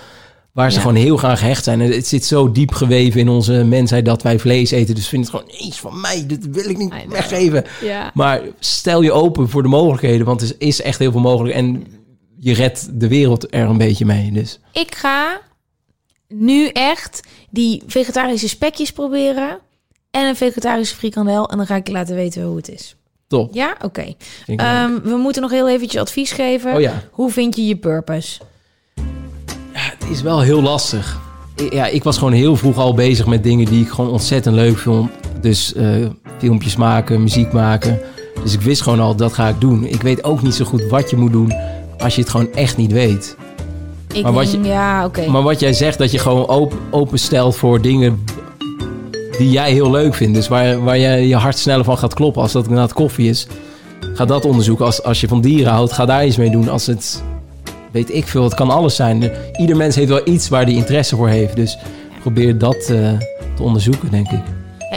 Waar ze gewoon heel graag gehecht zijn. En het zit zo diep geweven in onze mensheid dat wij vlees eten. Dus vind het gewoon iets van mij. Dit wil ik niet weggeven. Ja. Maar stel je open voor de mogelijkheden. Want er is echt heel veel mogelijk. En je redt de wereld er een beetje mee. Dus Ik ga nu echt die vegetarische spekjes proberen. En een vegetarische frikandel. En dan ga ik je laten weten hoe het is. top. Ja, oké. Ehm, we moeten nog heel eventjes advies geven. Oh ja. Hoe vind je je purpose? Het is wel heel lastig. Ja, ik was gewoon heel vroeg al bezig met dingen die ik gewoon ontzettend leuk vond. Dus eh, filmpjes maken, muziek maken. Dus ik wist gewoon al, dat ga ik doen. Ik weet ook niet zo goed wat je moet doen als je het gewoon echt niet weet. Ik Maar wat je- ja, oké. Maar wat jij zegt, dat je gewoon open, openstelt voor dingen die jij heel leuk vindt. Dus waar, waar jij je hart sneller van gaat kloppen. Als dat inderdaad koffie is, ga dat onderzoeken. Als, als je van dieren houdt, ga daar iets mee doen. Als het, weet ik veel, het kan alles zijn. Ieder mens heeft wel iets waar hij interesse voor heeft. Dus probeer dat eh, te onderzoeken, denk ik.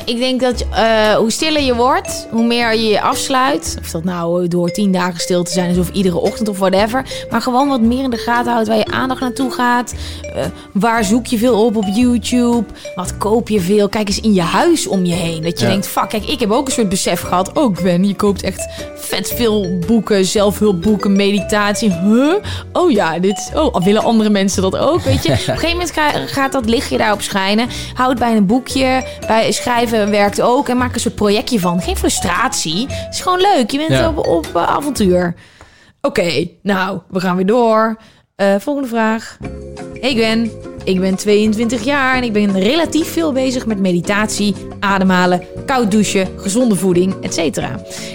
Ik denk dat eh, hoe stiller je wordt, hoe meer je je afsluit. Of dat nou door tien dagen stil te zijn is of iedere ochtend of whatever. Maar gewoon wat meer in de gaten houdt waar je aandacht naartoe gaat. Eh, waar zoek je veel op op YouTube? Wat koop je veel? Kijk eens in je huis om je heen. Dat je Ja. denkt, fuck, kijk, ik heb ook een soort besef gehad. Oh Gwen, je koopt echt vet veel boeken, zelfhulpboeken, meditatie. Huh? Oh ja, dit, oh, willen andere mensen dat ook? Weet je, op een gegeven moment ga- gaat dat lichtje daarop schijnen. Houd bij een boekje, bij schrijven werkt ook. En maak een soort projectje van. Geen frustratie. Het is gewoon leuk. Je bent Ja. op, op eh, avontuur. Oké, nou, we gaan weer door. Eh, volgende vraag. Hey Gwen, ik ben 22 jaar en ik ben relatief veel bezig met meditatie, ademhalen, koud douchen, gezonde voeding, etc.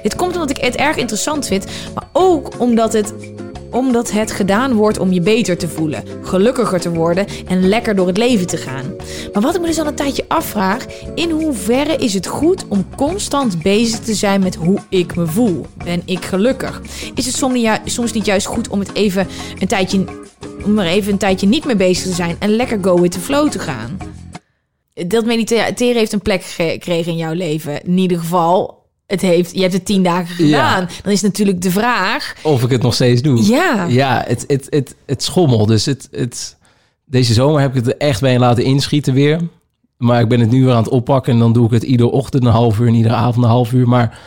Dit komt omdat ik het erg interessant vind, maar ook omdat het omdat het gedaan wordt om je beter te voelen, gelukkiger te worden en lekker door het leven te gaan. Maar wat ik me dus al een tijdje afvraag, in hoeverre is het goed om constant bezig te zijn met hoe ik me voel? Ben ik gelukkig? Is het soms niet, juist goed om het even een tijdje, om er even een tijdje niet mee bezig te zijn en lekker go with the flow te gaan? Dat mediteren heeft een plek gekregen in jouw leven. In ieder geval, het heeft, je hebt het tien dagen Ja. gedaan. Dan is natuurlijk de vraag, Of ik het nog steeds doe. ja, Ja, het, het, het, het schommel. Dus het, het, deze zomer heb ik het er echt bij laten inschieten weer. Maar ik ben het nu weer aan het oppakken. En dan doe ik het iedere ochtend een half uur en iedere avond een half uur. Maar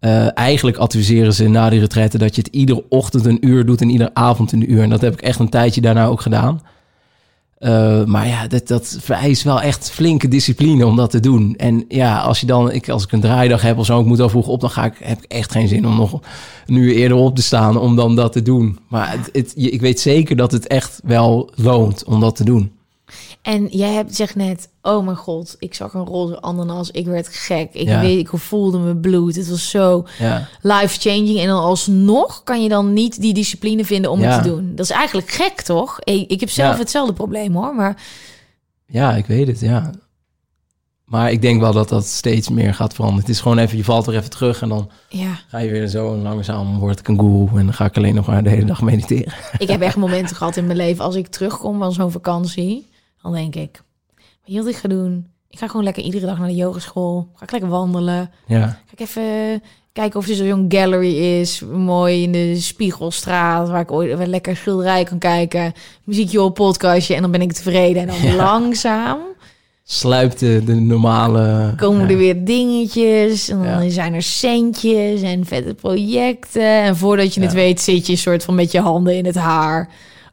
eh, eigenlijk adviseren ze na die retraite dat je het iedere ochtend een uur doet en iedere avond een uur. En dat heb ik echt een tijdje daarna ook gedaan. Eh, maar ja, dat, dat vereist wel echt flinke discipline om dat te doen. En ja, als je dan, ik, als ik een draaidag heb of zo, ik moet al vroeg op, dan ga ik, heb ik echt geen zin om nog een uur eerder op te staan om dan dat te doen. Maar het, het, ik weet zeker dat het echt wel loont om dat te doen. En jij hebt zegt net, oh mijn god, ik zag een roze ananas, ik werd gek. Ik Ja. weet, ik voelde mijn bloed. Het was zo Ja, life-changing. En dan alsnog kan je dan niet die discipline vinden om Ja. het te doen. Dat is eigenlijk gek, toch? Ik, ik heb zelf hetzelfde probleem, hoor. Maar ja ik weet het, ja. Maar ik denk wel dat dat steeds meer gaat veranderen. Het is gewoon even, je valt er even terug en dan ja, ga je weer zo en langzaam word ik een guru en dan ga ik alleen nog maar de hele dag mediteren. ik heb echt momenten gehad in mijn leven. Als ik terugkom van zo'n vakantie, dan denk ik, weet je wat ik ga doen? Ik ga gewoon lekker iedere dag naar de yogeschool. Ga ik lekker wandelen. Ja. Ga ik even kijken of er zo'n gallery is. Mooi in de Spiegelstraat. Waar ik ooit lekker schilderij kan kijken. Muziekje op, podcastje. En dan ben ik tevreden. En dan Ja. langzaam Sluipt de, de normale... komen ja. er weer dingetjes. En dan Ja. zijn er centjes en vette projecten. En voordat je het weet zit je soort van met je handen in het haar.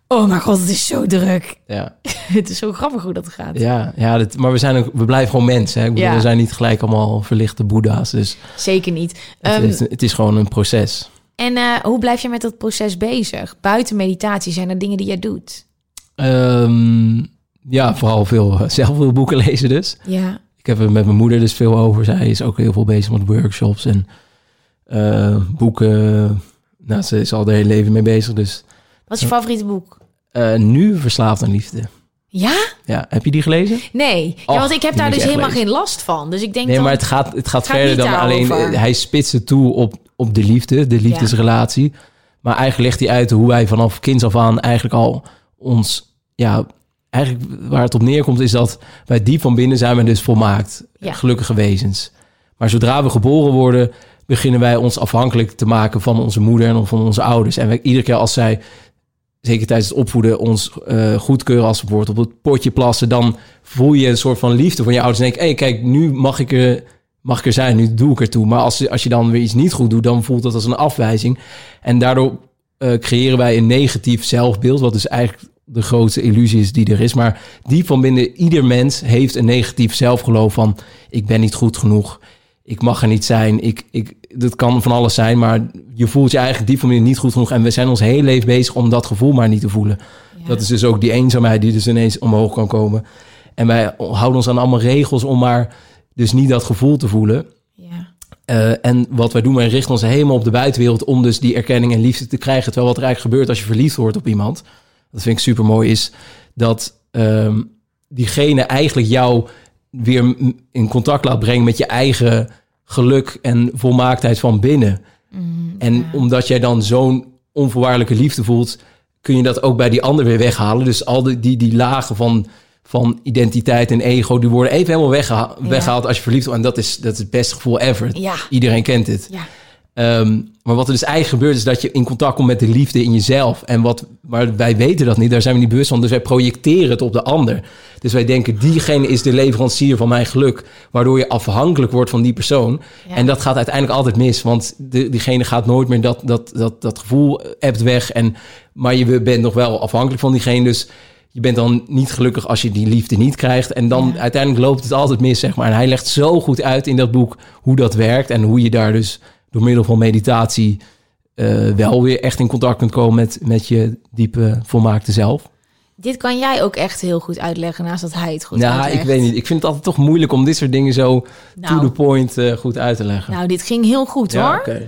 Oh mijn god, het is zo druk. Ja, het is zo grappig hoe dat gaat. ja, ja dat, maar we, zijn ook, we blijven gewoon mensen. Hè? Ik bedoel, Ja. We zijn niet gelijk allemaal verlichte boeddha's. Dus Zeker niet. het, Ehm, het, het is gewoon een proces. En eh, hoe blijf je met dat proces bezig? Buiten meditatie zijn er dingen die jij doet. Ehm, ja, vooral veel eh, zelfhulpboeken lezen dus. Ja. Ik heb er met mijn moeder dus veel over. Zij is ook heel veel bezig met workshops en eh, boeken. Nou, ze is al de hele leven mee bezig. Dus Wat is je favoriete boek? eh, nu Verslaafd aan Liefde. Ja? Ja, heb je die gelezen? Nee. Ja, want ik heb daar dus helemaal lezen. geen last van. Dus ik denk Nee, dan... maar het gaat, het gaat gaat verder dan alleen... daarover. Hij spitst het toe op, op de liefde, de liefdesrelatie. Maar eigenlijk legt hij uit hoe wij vanaf kinds af aan eigenlijk al ons... Ja, eigenlijk waar het op neerkomt is dat wij diep van binnen zijn we dus volmaakt. Ja. Gelukkige wezens. Maar zodra we geboren worden, beginnen wij ons afhankelijk te maken van onze moeder en van onze ouders. En wij, iedere keer als zij, zeker tijdens het opvoeden, ons eh, goedkeuren als we bijvoorbeeld op het potje plassen, dan voel je een soort van liefde van je ouders. En denk, hey, kijk, nu mag ik, er, mag ik er zijn, nu doe ik er toe. Maar als, als je dan weer iets niet goed doet, dan voelt dat als een afwijzing. En daardoor eh, creëren wij een negatief zelfbeeld, wat dus eigenlijk de grootste illusie is die er is. Maar diep van binnen, ieder mens heeft een negatief zelfgeloof van... ik ben niet goed genoeg, ik mag er niet zijn. Ik, ik, dat kan van alles zijn, maar je voelt je eigenlijk diep van binnen niet goed genoeg. En we zijn ons hele leven bezig om dat gevoel maar niet te voelen. Ja. Dat is dus ook die eenzaamheid die dus ineens omhoog kan komen. En wij houden ons aan allemaal regels om maar dus niet dat gevoel te voelen. Ja. Eh, en wat wij doen, wij richten ons helemaal op de buitenwereld om dus die erkenning en liefde te krijgen. Terwijl wat er eigenlijk gebeurt als je verliefd wordt op iemand, dat vind ik super mooi, is dat ehm, diegene eigenlijk jou weer in contact laat brengen met je eigen geluk en volmaaktheid van binnen. en omdat jij dan zo'n onvoorwaardelijke liefde voelt, kun je dat ook bij die ander weer weghalen. Dus al die, die, die lagen van, van identiteit en ego, die worden even helemaal weggeha- Ja. weggehaald als je verliefd wordt. En dat is, dat is het beste gevoel ever. Ja. Iedereen kent het. Ehm, maar wat er dus eigenlijk gebeurt, is dat je in contact komt met de liefde in jezelf. En wat, maar wij weten dat niet, daar zijn we niet bewust van. Dus wij projecteren het op de ander. Dus wij denken, diegene is de leverancier van mijn geluk. Waardoor je afhankelijk wordt van die persoon. Ja. En dat gaat uiteindelijk altijd mis. Want de, diegene gaat nooit meer, dat, dat, dat, dat gevoel ebt weg. En, maar je bent nog wel afhankelijk van diegene. Dus je bent dan niet gelukkig als je die liefde niet krijgt. En dan Ja. uiteindelijk loopt het altijd mis, zeg maar. En hij legt zo goed uit in dat boek hoe dat werkt. En hoe je daar dus door middel van meditatie eh, wel weer echt in contact kunt komen met, met je diepe, volmaakte zelf. Dit kan jij ook echt heel goed uitleggen, naast dat hij het goed nou, uitlegt. ik weet niet. Ik vind het altijd toch moeilijk om dit soort dingen zo Nou. to the point eh, goed uit te leggen. Nou, dit ging heel goed Ja, hoor.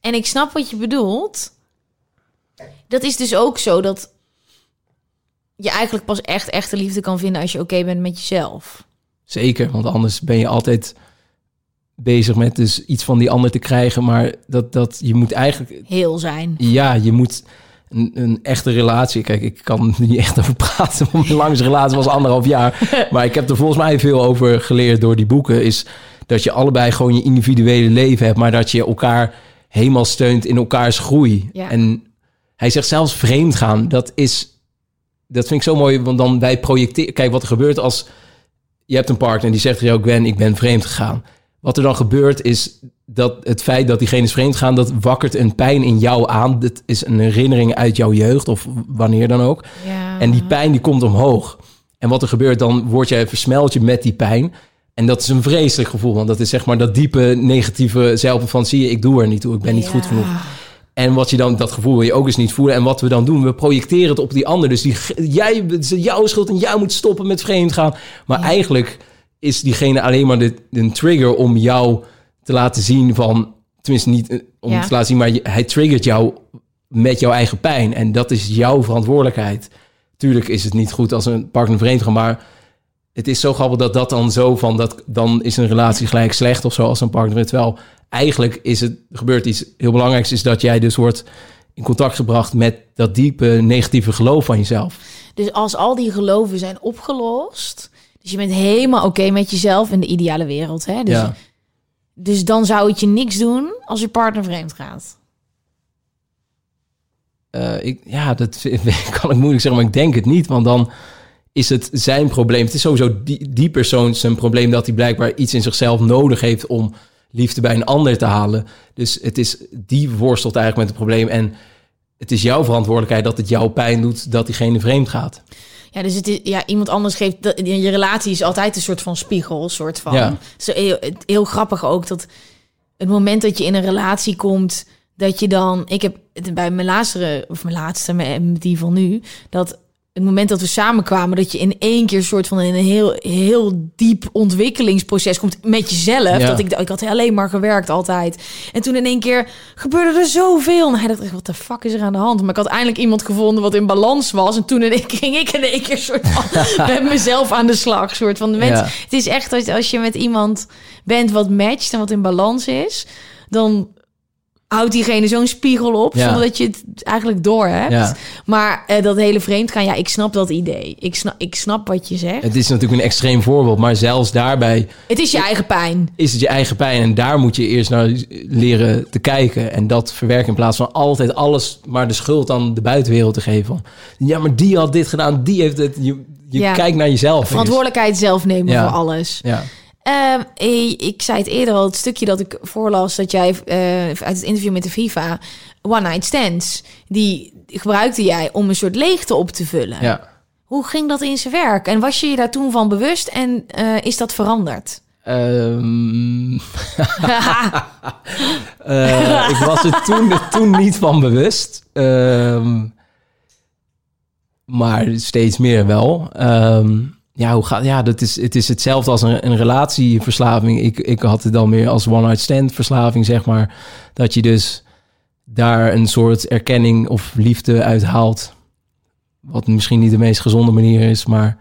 En ik snap wat je bedoelt. Dat is dus ook zo dat je eigenlijk pas echt echte liefde kan vinden als je oké bent met jezelf. Zeker, want anders ben je altijd bezig met dus iets van die ander te krijgen. Maar dat, dat je moet eigenlijk Heel zijn. Ja, je moet een, een echte relatie. Kijk, ik kan er niet echt over praten. Want mijn langste relatie was anderhalf jaar. Maar ik heb er volgens mij veel over geleerd door die boeken. Is dat je allebei gewoon je individuele leven hebt. Maar dat je elkaar helemaal steunt in elkaars groei. Ja. En hij zegt zelfs vreemd gaan. Dat is. Dat vind ik zo mooi. Want dan wij projecteren. Kijk, wat er gebeurt als. Je hebt een partner die zegt tegen jou, Gwen, ik ben vreemd gegaan. Wat er dan gebeurt is dat het feit dat diegene is vreemd gaan, dat wakkert een pijn in jou aan. Dat is een herinnering uit jouw jeugd of wanneer dan ook. Ja. En die pijn die komt omhoog. En wat er gebeurt, dan word jij versmelt je met die pijn. En dat is een vreselijk gevoel, want dat is zeg maar dat diepe negatieve zelf van zie je, ik doe er niet toe, ik ben niet goed genoeg. En wat je dan, dat gevoel wil je ook eens niet voelen. En wat we dan doen, we projecteren het op die ander. Dus die, jij, jouw schuld en jij moet stoppen met vreemd gaan. Maar Ja. eigenlijk is diegene alleen maar de, een trigger om jou te laten zien van... Tenminste, niet eh, om Ja. te laten zien, maar hij triggert jou met jouw eigen pijn. En dat is jouw verantwoordelijkheid. Tuurlijk is het niet goed als een partner vreemd gaat, maar... Het is zo grappig dat dat dan zo van... Dat, dan is een relatie gelijk slecht of zo als een partner. Terwijl eigenlijk is het, gebeurt iets heel belangrijks... is dat jij dus wordt in contact gebracht met dat diepe negatieve geloof van jezelf. Dus als al die geloven zijn opgelost, Dus je bent helemaal oké met jezelf in de ideale wereld. Hè? Dus, ja. dus dan zou het je niks doen als je partner vreemd gaat. Eh, ik, ja, dat kan ik moeilijk zeggen, maar ik denk het niet. Want dan is het zijn probleem. Het is sowieso die, die persoon zijn probleem dat hij blijkbaar iets in zichzelf nodig heeft om liefde bij een ander te halen. Dus het is die worstelt eigenlijk met het probleem. En het is jouw verantwoordelijkheid dat het jou pijn doet dat diegene vreemd gaat. Ja, dus het is, ja, iemand anders geeft... dat- Je relatie is altijd een soort van spiegel, soort van. Ja. Zo heel, het- heel grappig ook dat het moment dat je in een relatie komt... dat je dan... Ik heb bij mijn laatste, of mijn laatste, die van nu... dat het moment dat we samenkwamen... dat je in één keer soort van in een heel, heel diep ontwikkelingsproces komt met jezelf. Ja. Dat ik, ik had alleen maar gewerkt altijd. En toen in één keer gebeurde er zoveel. En hij dacht echt, wat de fuck is er aan de hand? Maar ik had eindelijk iemand gevonden wat in balans was. En toen in één keer ging ik in één keer soort van met mezelf aan de slag. Soort van de mens. Ja. Het is echt als, als je met iemand bent wat matcht en wat in balans is, dan houdt diegene zo'n spiegel op Ja. zonder dat je het eigenlijk door hebt. Ja. Maar eh, dat hele vreemd gaan, ja, ik snap dat idee. Ik snap, ik snap wat je zegt. Het is natuurlijk een extreem voorbeeld, maar zelfs daarbij Het is je eigen pijn. is het je eigen pijn. En daar moet je eerst naar leren te kijken. En dat verwerken in plaats van altijd alles maar de schuld aan de buitenwereld te geven. Van, Ja, maar die had dit gedaan, die heeft het. Je, je Ja. kijkt naar jezelf. Verantwoordelijkheid zelf nemen voor alles. Ja. Ehm, eh, ik zei het eerder al, het stukje dat ik voorlas... dat jij eh, uit het interview met de FIFA... One Night Stands, die gebruikte jij om een soort leegte op te vullen. ja. Hoe ging dat in zijn werk? En was je je daar toen van bewust en eh, is dat veranderd? Ehm, eh, ik was er toen, toen niet van bewust. Ehm, maar steeds meer wel. Ja, hoe gaat, ja dat is, het is hetzelfde als een, een relatieverslaving. Ik, ik had het dan meer als one-night stand verslaving, zeg maar. Dat je dus daar een soort erkenning of liefde uit haalt. Wat misschien niet de meest gezonde manier is, maar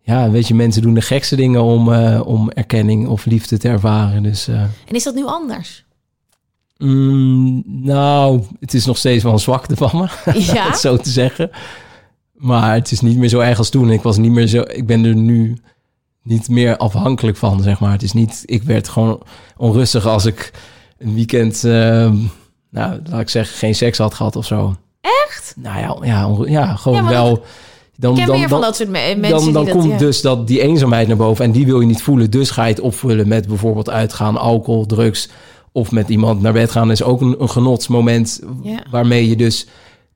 ja, weet je, mensen doen de gekste dingen om, eh, om erkenning of liefde te ervaren. Dus eh, En is dat nu anders? mm, nou, het is nog steeds wel een zwakte van me, Ja? zo te zeggen. Maar het is niet meer zo erg als toen. Ik was niet meer zo. Ik ben er nu niet meer afhankelijk van, zeg maar. Het is niet. Ik werd gewoon onrustig als ik een weekend, eh, nou, laat ik zeggen, geen seks had gehad of zo. Echt? Nou ja, ja, gewoon Ja, wel. Dan, dan, meer van dan, dat soort me- mensen dan, dan dat... komt ja. dus dat die eenzaamheid naar boven en die wil je niet voelen. Dus ga je het opvullen met bijvoorbeeld uitgaan, alcohol, drugs of met iemand naar bed gaan. is ook een, een genotsmoment Ja. waarmee je dus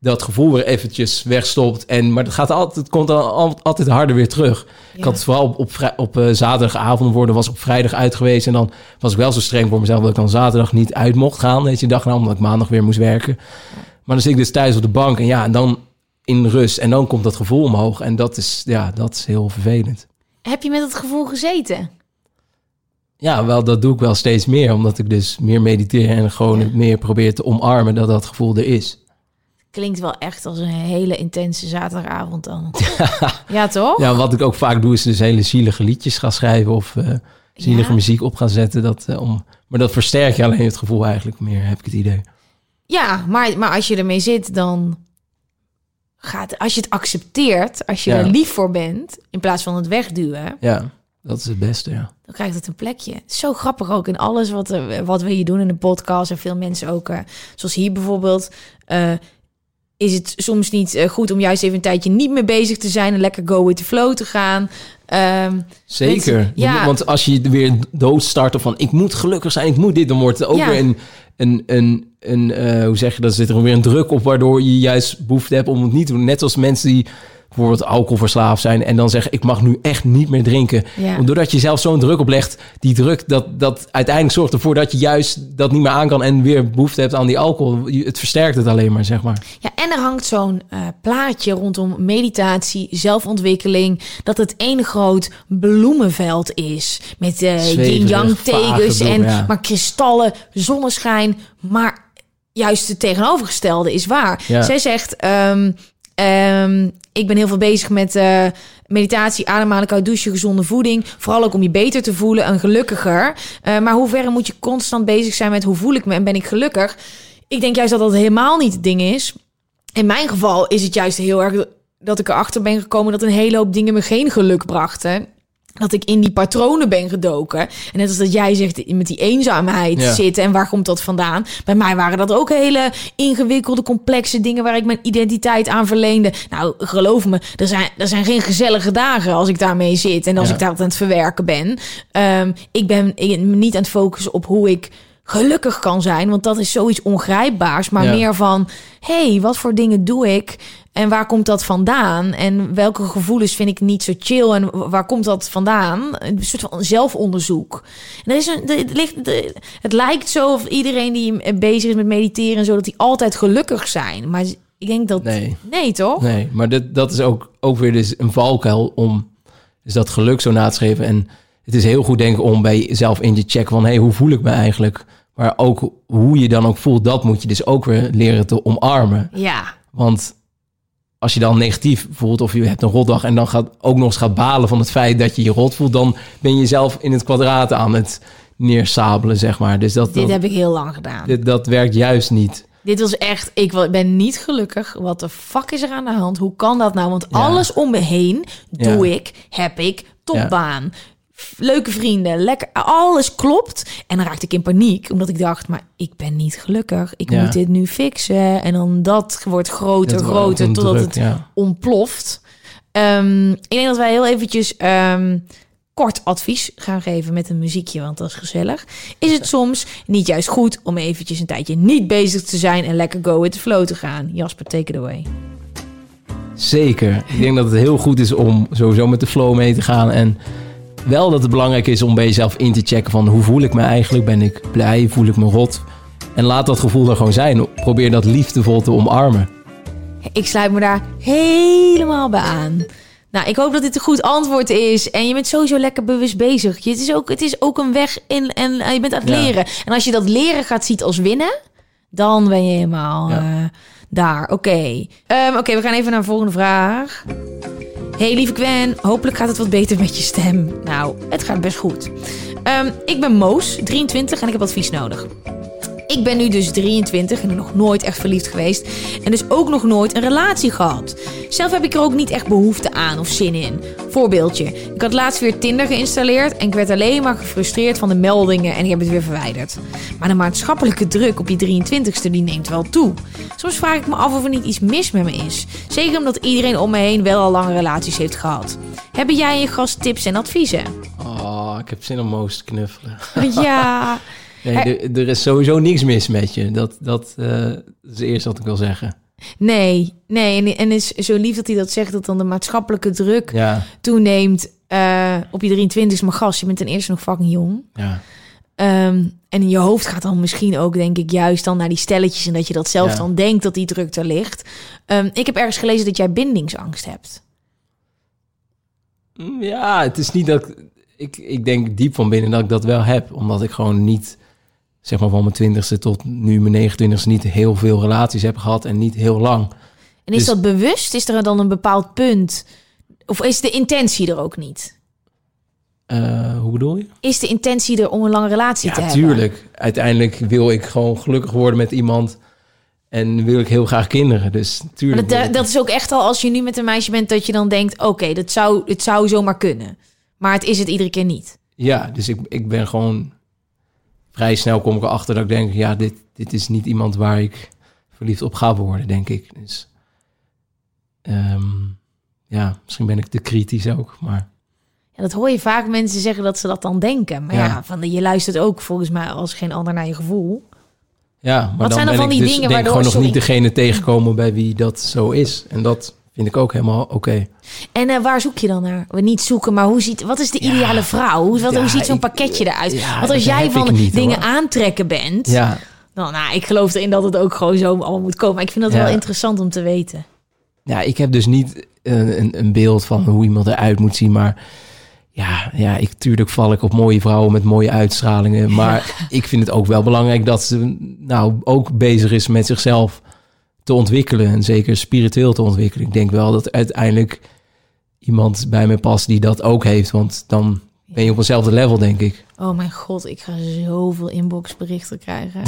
dat gevoel weer eventjes wegstopt. En, maar het, gaat altijd, het komt dan al- altijd harder weer terug. Ik had het vooral op, op, op eh, zaterdagavond worden, was op vrijdag uit geweest. En dan was ik wel zo streng voor mezelf dat ik dan zaterdag niet uit mocht gaan. Weet je, dag na, omdat ik maandag weer moest werken. Maar dan zit ik dus thuis op de bank en ja, en dan in rust. En dan komt dat gevoel omhoog. En dat is, ja, dat is heel vervelend. Heb je met het gevoel gezeten? Ja, wel, dat doe ik wel steeds meer. Omdat ik dus meer mediteer en gewoon meer probeer te omarmen dat dat gevoel er is. Klinkt wel echt als een hele intense zaterdagavond dan. ja, toch? Ja, wat ik ook vaak doe is dus hele zielige liedjes gaan schrijven of eh, zielige Ja? muziek op gaan zetten. Dat, eh, om, maar dat versterkt je alleen het gevoel eigenlijk meer, heb ik het idee. Ja, maar, maar als je ermee zit, dan gaat... Als je het accepteert, als je Ja. er lief voor bent... in plaats van het wegduwen... Ja, dat is het beste, ja. dan krijgt het een plekje. Zo grappig ook in alles wat, eh, wat we hier doen in de podcast. En veel mensen ook, zoals hier bijvoorbeeld... is het soms niet eh, goed om juist even een tijdje niet meer bezig te zijn... en lekker go with the flow te gaan... Ehm, Zeker. Mensen- ja. want als je weer doodstarten van ik moet gelukkig zijn, ik moet dit, dan wordt het ook Ja. weer een, een, een, een eh, hoe zeg je dat, zit er weer een druk op waardoor je juist behoefte hebt om het niet te doen. Net als mensen die bijvoorbeeld alcoholverslaafd zijn en dan zeggen ik mag nu echt niet meer drinken. Ja. Doordat je zelf zo'n druk oplegt, die druk dat, dat uiteindelijk zorgt ervoor dat je juist dat niet meer aan kan en weer behoefte hebt aan die alcohol. Je- Het versterkt het alleen maar, zeg maar. Ja, en er hangt zo'n eh, plaatje rondom meditatie, zelfontwikkeling, dat het één groot bloemenveld is. Met Zweverig, yin-yang tekens en ja. maar kristallen, zonneschijn. Maar juist het tegenovergestelde is waar. Ja. Zij zegt, ehm, ehm, ik ben heel veel bezig met eh, meditatie, ademhalen, koud douchen, gezonde voeding. Vooral ook om je beter te voelen en gelukkiger. Eh, maar hoe ver moet je constant bezig zijn met hoe voel ik me en ben ik gelukkig? Ik denk juist dat dat helemaal niet het ding is. In mijn geval is het juist heel erg dat ik erachter ben gekomen dat een hele hoop dingen me geen geluk brachten. Dat ik in die patronen ben gedoken. En net als dat jij zegt met die eenzaamheid Ja. zitten en waar komt dat vandaan? Bij mij waren dat ook hele ingewikkelde, complexe dingen waar ik mijn identiteit aan verleende. Nou, geloof me, er zijn, er zijn geen gezellige dagen als ik daarmee zit en als Ja. ik dat aan het verwerken ben. Ehm, ik ben ik- niet aan het focussen op hoe ik gelukkig kan zijn, want dat is zoiets ongrijpbaars, maar Ja. meer van, hey, wat voor dingen doe ik en waar komt dat vandaan en welke gevoelens vind ik niet zo chill en wa- waar komt dat vandaan? Een soort van zelfonderzoek. En er is een, er ligt, er- het lijkt zo of iedereen die bezig is met mediteren en zo dat die altijd gelukkig zijn, maar ik denk dat Nee. nee toch? Nee, maar dat, dat is ook, ook weer dus een valkuil om dus dat geluk zo na te schrijven. En het is heel goed, denk ik, om bij jezelf in te checken van... hey, hoe voel ik me eigenlijk? Maar ook hoe je dan ook voelt, dat moet je dus ook weer leren te omarmen. Ja. Want als je dan negatief voelt of je hebt een rotdag... en dan gaat ook nog eens gaat balen van het feit dat je je rot voelt... dan ben je jezelf in het kwadraat aan het neersabelen, zeg maar. Dus dat, Dit dat, heb ik heel lang gedaan. dit- dat werkt juist niet. Dit was echt, ik ben niet gelukkig. Wat de fuck is er aan de hand? Hoe kan dat nou? Want Ja. alles om me heen doe Ja. ik, heb ik, topbaan. Leuke vrienden, lekker, alles klopt. En dan raakte ik in paniek, omdat ik dacht, maar ik ben niet gelukkig. Ik Ja. moet dit nu fixen. En dan dat wordt groter, groter, totdat druk, het ja. ontploft. Ehm, ik denk dat wij heel eventjes ehm, kort advies gaan geven met een muziekje, want dat is gezellig. Is het soms niet juist goed om eventjes een tijdje niet bezig te zijn en lekker go with the flow te gaan? Jasper, take it away. Zeker. Ik denk dat het heel goed is om sowieso met de flow mee te gaan. En wel dat het belangrijk is om bij jezelf in te checken van hoe voel ik me eigenlijk? Ben ik blij? Voel ik me rot? En laat dat gevoel er gewoon zijn. Probeer dat liefdevol te omarmen. Ik sluit me daar helemaal bij aan. Nou, ik hoop dat dit een goed antwoord is. En je bent sowieso lekker bewust bezig. Het is ook, het is ook een weg in en eh, je bent aan het Ja. leren. En als je dat leren gaat zien als winnen, dan ben je helemaal Ja. eh, daar. Oké. Ehm, Oké, we gaan even naar de volgende vraag. Hey lieve Gwen, hopelijk gaat het wat beter met je stem. Nou, het gaat best goed. Ehm, ik ben Moos, 23 en ik heb advies nodig. Ik ben nu dus 23 en nog nooit echt verliefd geweest. En dus ook nog nooit een relatie gehad. Zelf heb ik er ook niet echt behoefte aan of zin in. Voorbeeldje. Ik had laatst weer Tinder geïnstalleerd en ik werd alleen maar gefrustreerd van de meldingen en ik heb het weer verwijderd. Maar de maatschappelijke druk op je 23ste die neemt wel toe. Soms vraag ik me af of er niet iets mis met me is. Zeker omdat iedereen om me heen wel al lange relaties heeft gehad. Hebben jij en je gast tips en adviezen? Oh, ik heb zin om Moos te knuffelen. ja. Nee, er, er is sowieso niks mis met je. Dat, dat, dat is het eerste wat ik wil zeggen. Nee, nee. En, en is zo lief dat hij dat zegt, dat dan de maatschappelijke druk Ja, toeneemt eh, op je 23 maar gast, je bent ten eerste nog fucking jong. ja. Ehm, en in je hoofd gaat dan misschien ook, denk ik, juist dan naar die stelletjes en dat je dat zelf Ja. dan denkt dat die druk er ligt. Ehm, ik heb ergens gelezen dat jij bindingsangst hebt. Mm, Ja, het is niet dat ik, ik... Ik denk diep van binnen dat ik dat wel heb. Omdat ik gewoon niet, zeg maar van mijn twintigste tot nu mijn 29 niet heel veel relaties heb gehad. En niet heel lang. En is Dus- dat bewust? Is er dan een bepaald punt? Of is de intentie er ook niet? Eh, hoe bedoel je? Is de intentie er om een lange relatie te Ja, hebben? tuurlijk. Uiteindelijk wil ik gewoon gelukkig worden met iemand. En wil ik heel graag kinderen. Dus tuurlijk. dat, dat is ook echt al als je nu met een meisje bent dat je dan denkt: oké, dat zou, het zou zomaar kunnen. Maar het is het iedere keer niet. Ja, dus ik, ik ben gewoon... Vrij snel kom ik erachter dat ik denk... Ja, dit, dit is niet iemand waar ik verliefd op ga worden, denk ik. Dus... ehm, ja, misschien ben ik te kritisch ook, maar... Ja, dat hoor je vaak mensen zeggen dat ze dat dan denken. Maar ja, Ja. van, je luistert ook volgens mij als geen ander naar je gevoel. Ja, maar Wat dan zijn er ben van ik die dus dingen waardoor- gewoon nog niet degene tegenkomen bij wie dat zo is. En dat vind ik ook helemaal oké. En eh, waar zoek je dan naar? We niet zoeken, maar hoe ziet, wat is de Ja. ideale vrouw? Hoe, wat, Ja, hoe ziet zo'n ik- pakketje eruit? ja, Want als jij van niet, dingen hoor. aantrekken bent, Ja, dan nou, ik geloof erin dat het ook gewoon zo allemaal moet komen. Maar ik vind dat wel interessant om te weten. ja, ik heb dus niet een, een, een beeld van hoe iemand eruit moet zien, maar... Ja, ja, ik, tuurlijk val ik op mooie vrouwen met mooie uitstralingen. Maar ik vind het ook wel belangrijk dat ze nou ook bezig is met zichzelf te ontwikkelen. En zeker spiritueel te ontwikkelen. Ik denk wel dat uiteindelijk iemand bij me past die dat ook heeft. Want dan ben je op eenzelfde level, denk ik. Oh mijn god, ik ga zoveel inboxberichten krijgen.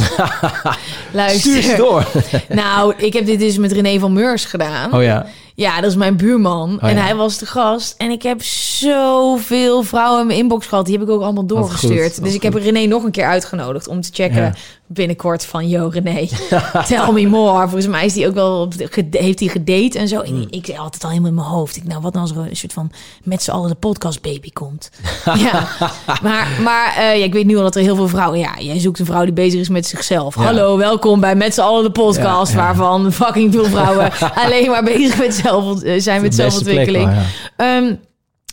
Luister. Stuur ze door. Nou, ik heb dit dus met René van Meurs gedaan. Oh ja. Ja, dat is mijn buurman. Oh en ja. hij was de gast. En ik heb zoveel vrouwen in mijn inbox gehad. Die heb ik ook allemaal doorgestuurd. dus ik heb René nog een keer uitgenodigd om te checken Ja. binnenkort van... Yo, René, tell me more. Volgens mij is die ook wel op de- ged- heeft hij gedate en zo. En Hmm. ik zei altijd al helemaal in mijn hoofd. Ik, nou, wat nou als er een soort van met z'n allen de podcast baby komt. ja, maar, maar eh, ja, ik weet nu al dat er heel veel vrouwen... Ja, jij zoekt een vrouw die bezig is met zichzelf. Ja. Hallo, welkom bij Met z'n allen de podcast... Ja, waarvan fucking veel vrouwen alleen maar bezig met zelf, eh, zijn met zelfontwikkeling. wel. Ehm,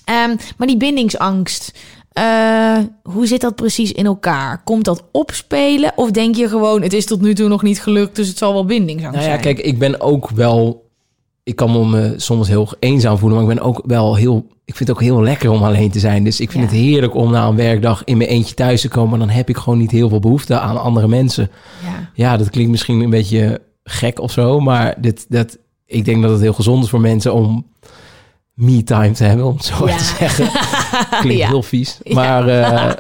ehm, maar die bindingsangst, eh, hoe zit dat precies in elkaar? Komt dat opspelen of denk je gewoon, het is tot nu toe nog niet gelukt, dus het zal wel bindingsangst Nou ja, zijn? kijk, ik ben ook wel... Ik kan me soms heel eenzaam voelen, maar ik ben ook wel heel... Ik vind het ook heel lekker om alleen te zijn. Dus ik vind Ja. het heerlijk om na een werkdag in mijn eentje thuis te komen. Dan heb ik gewoon niet heel veel behoefte aan andere mensen. Ja. Ja, dat klinkt misschien een beetje gek of zo, maar dit, dat, ik denk dat het heel gezond is voor mensen om me-time te hebben, om het zo Ja. te zeggen. Klinkt Ja. heel vies. Ja. Maar eh,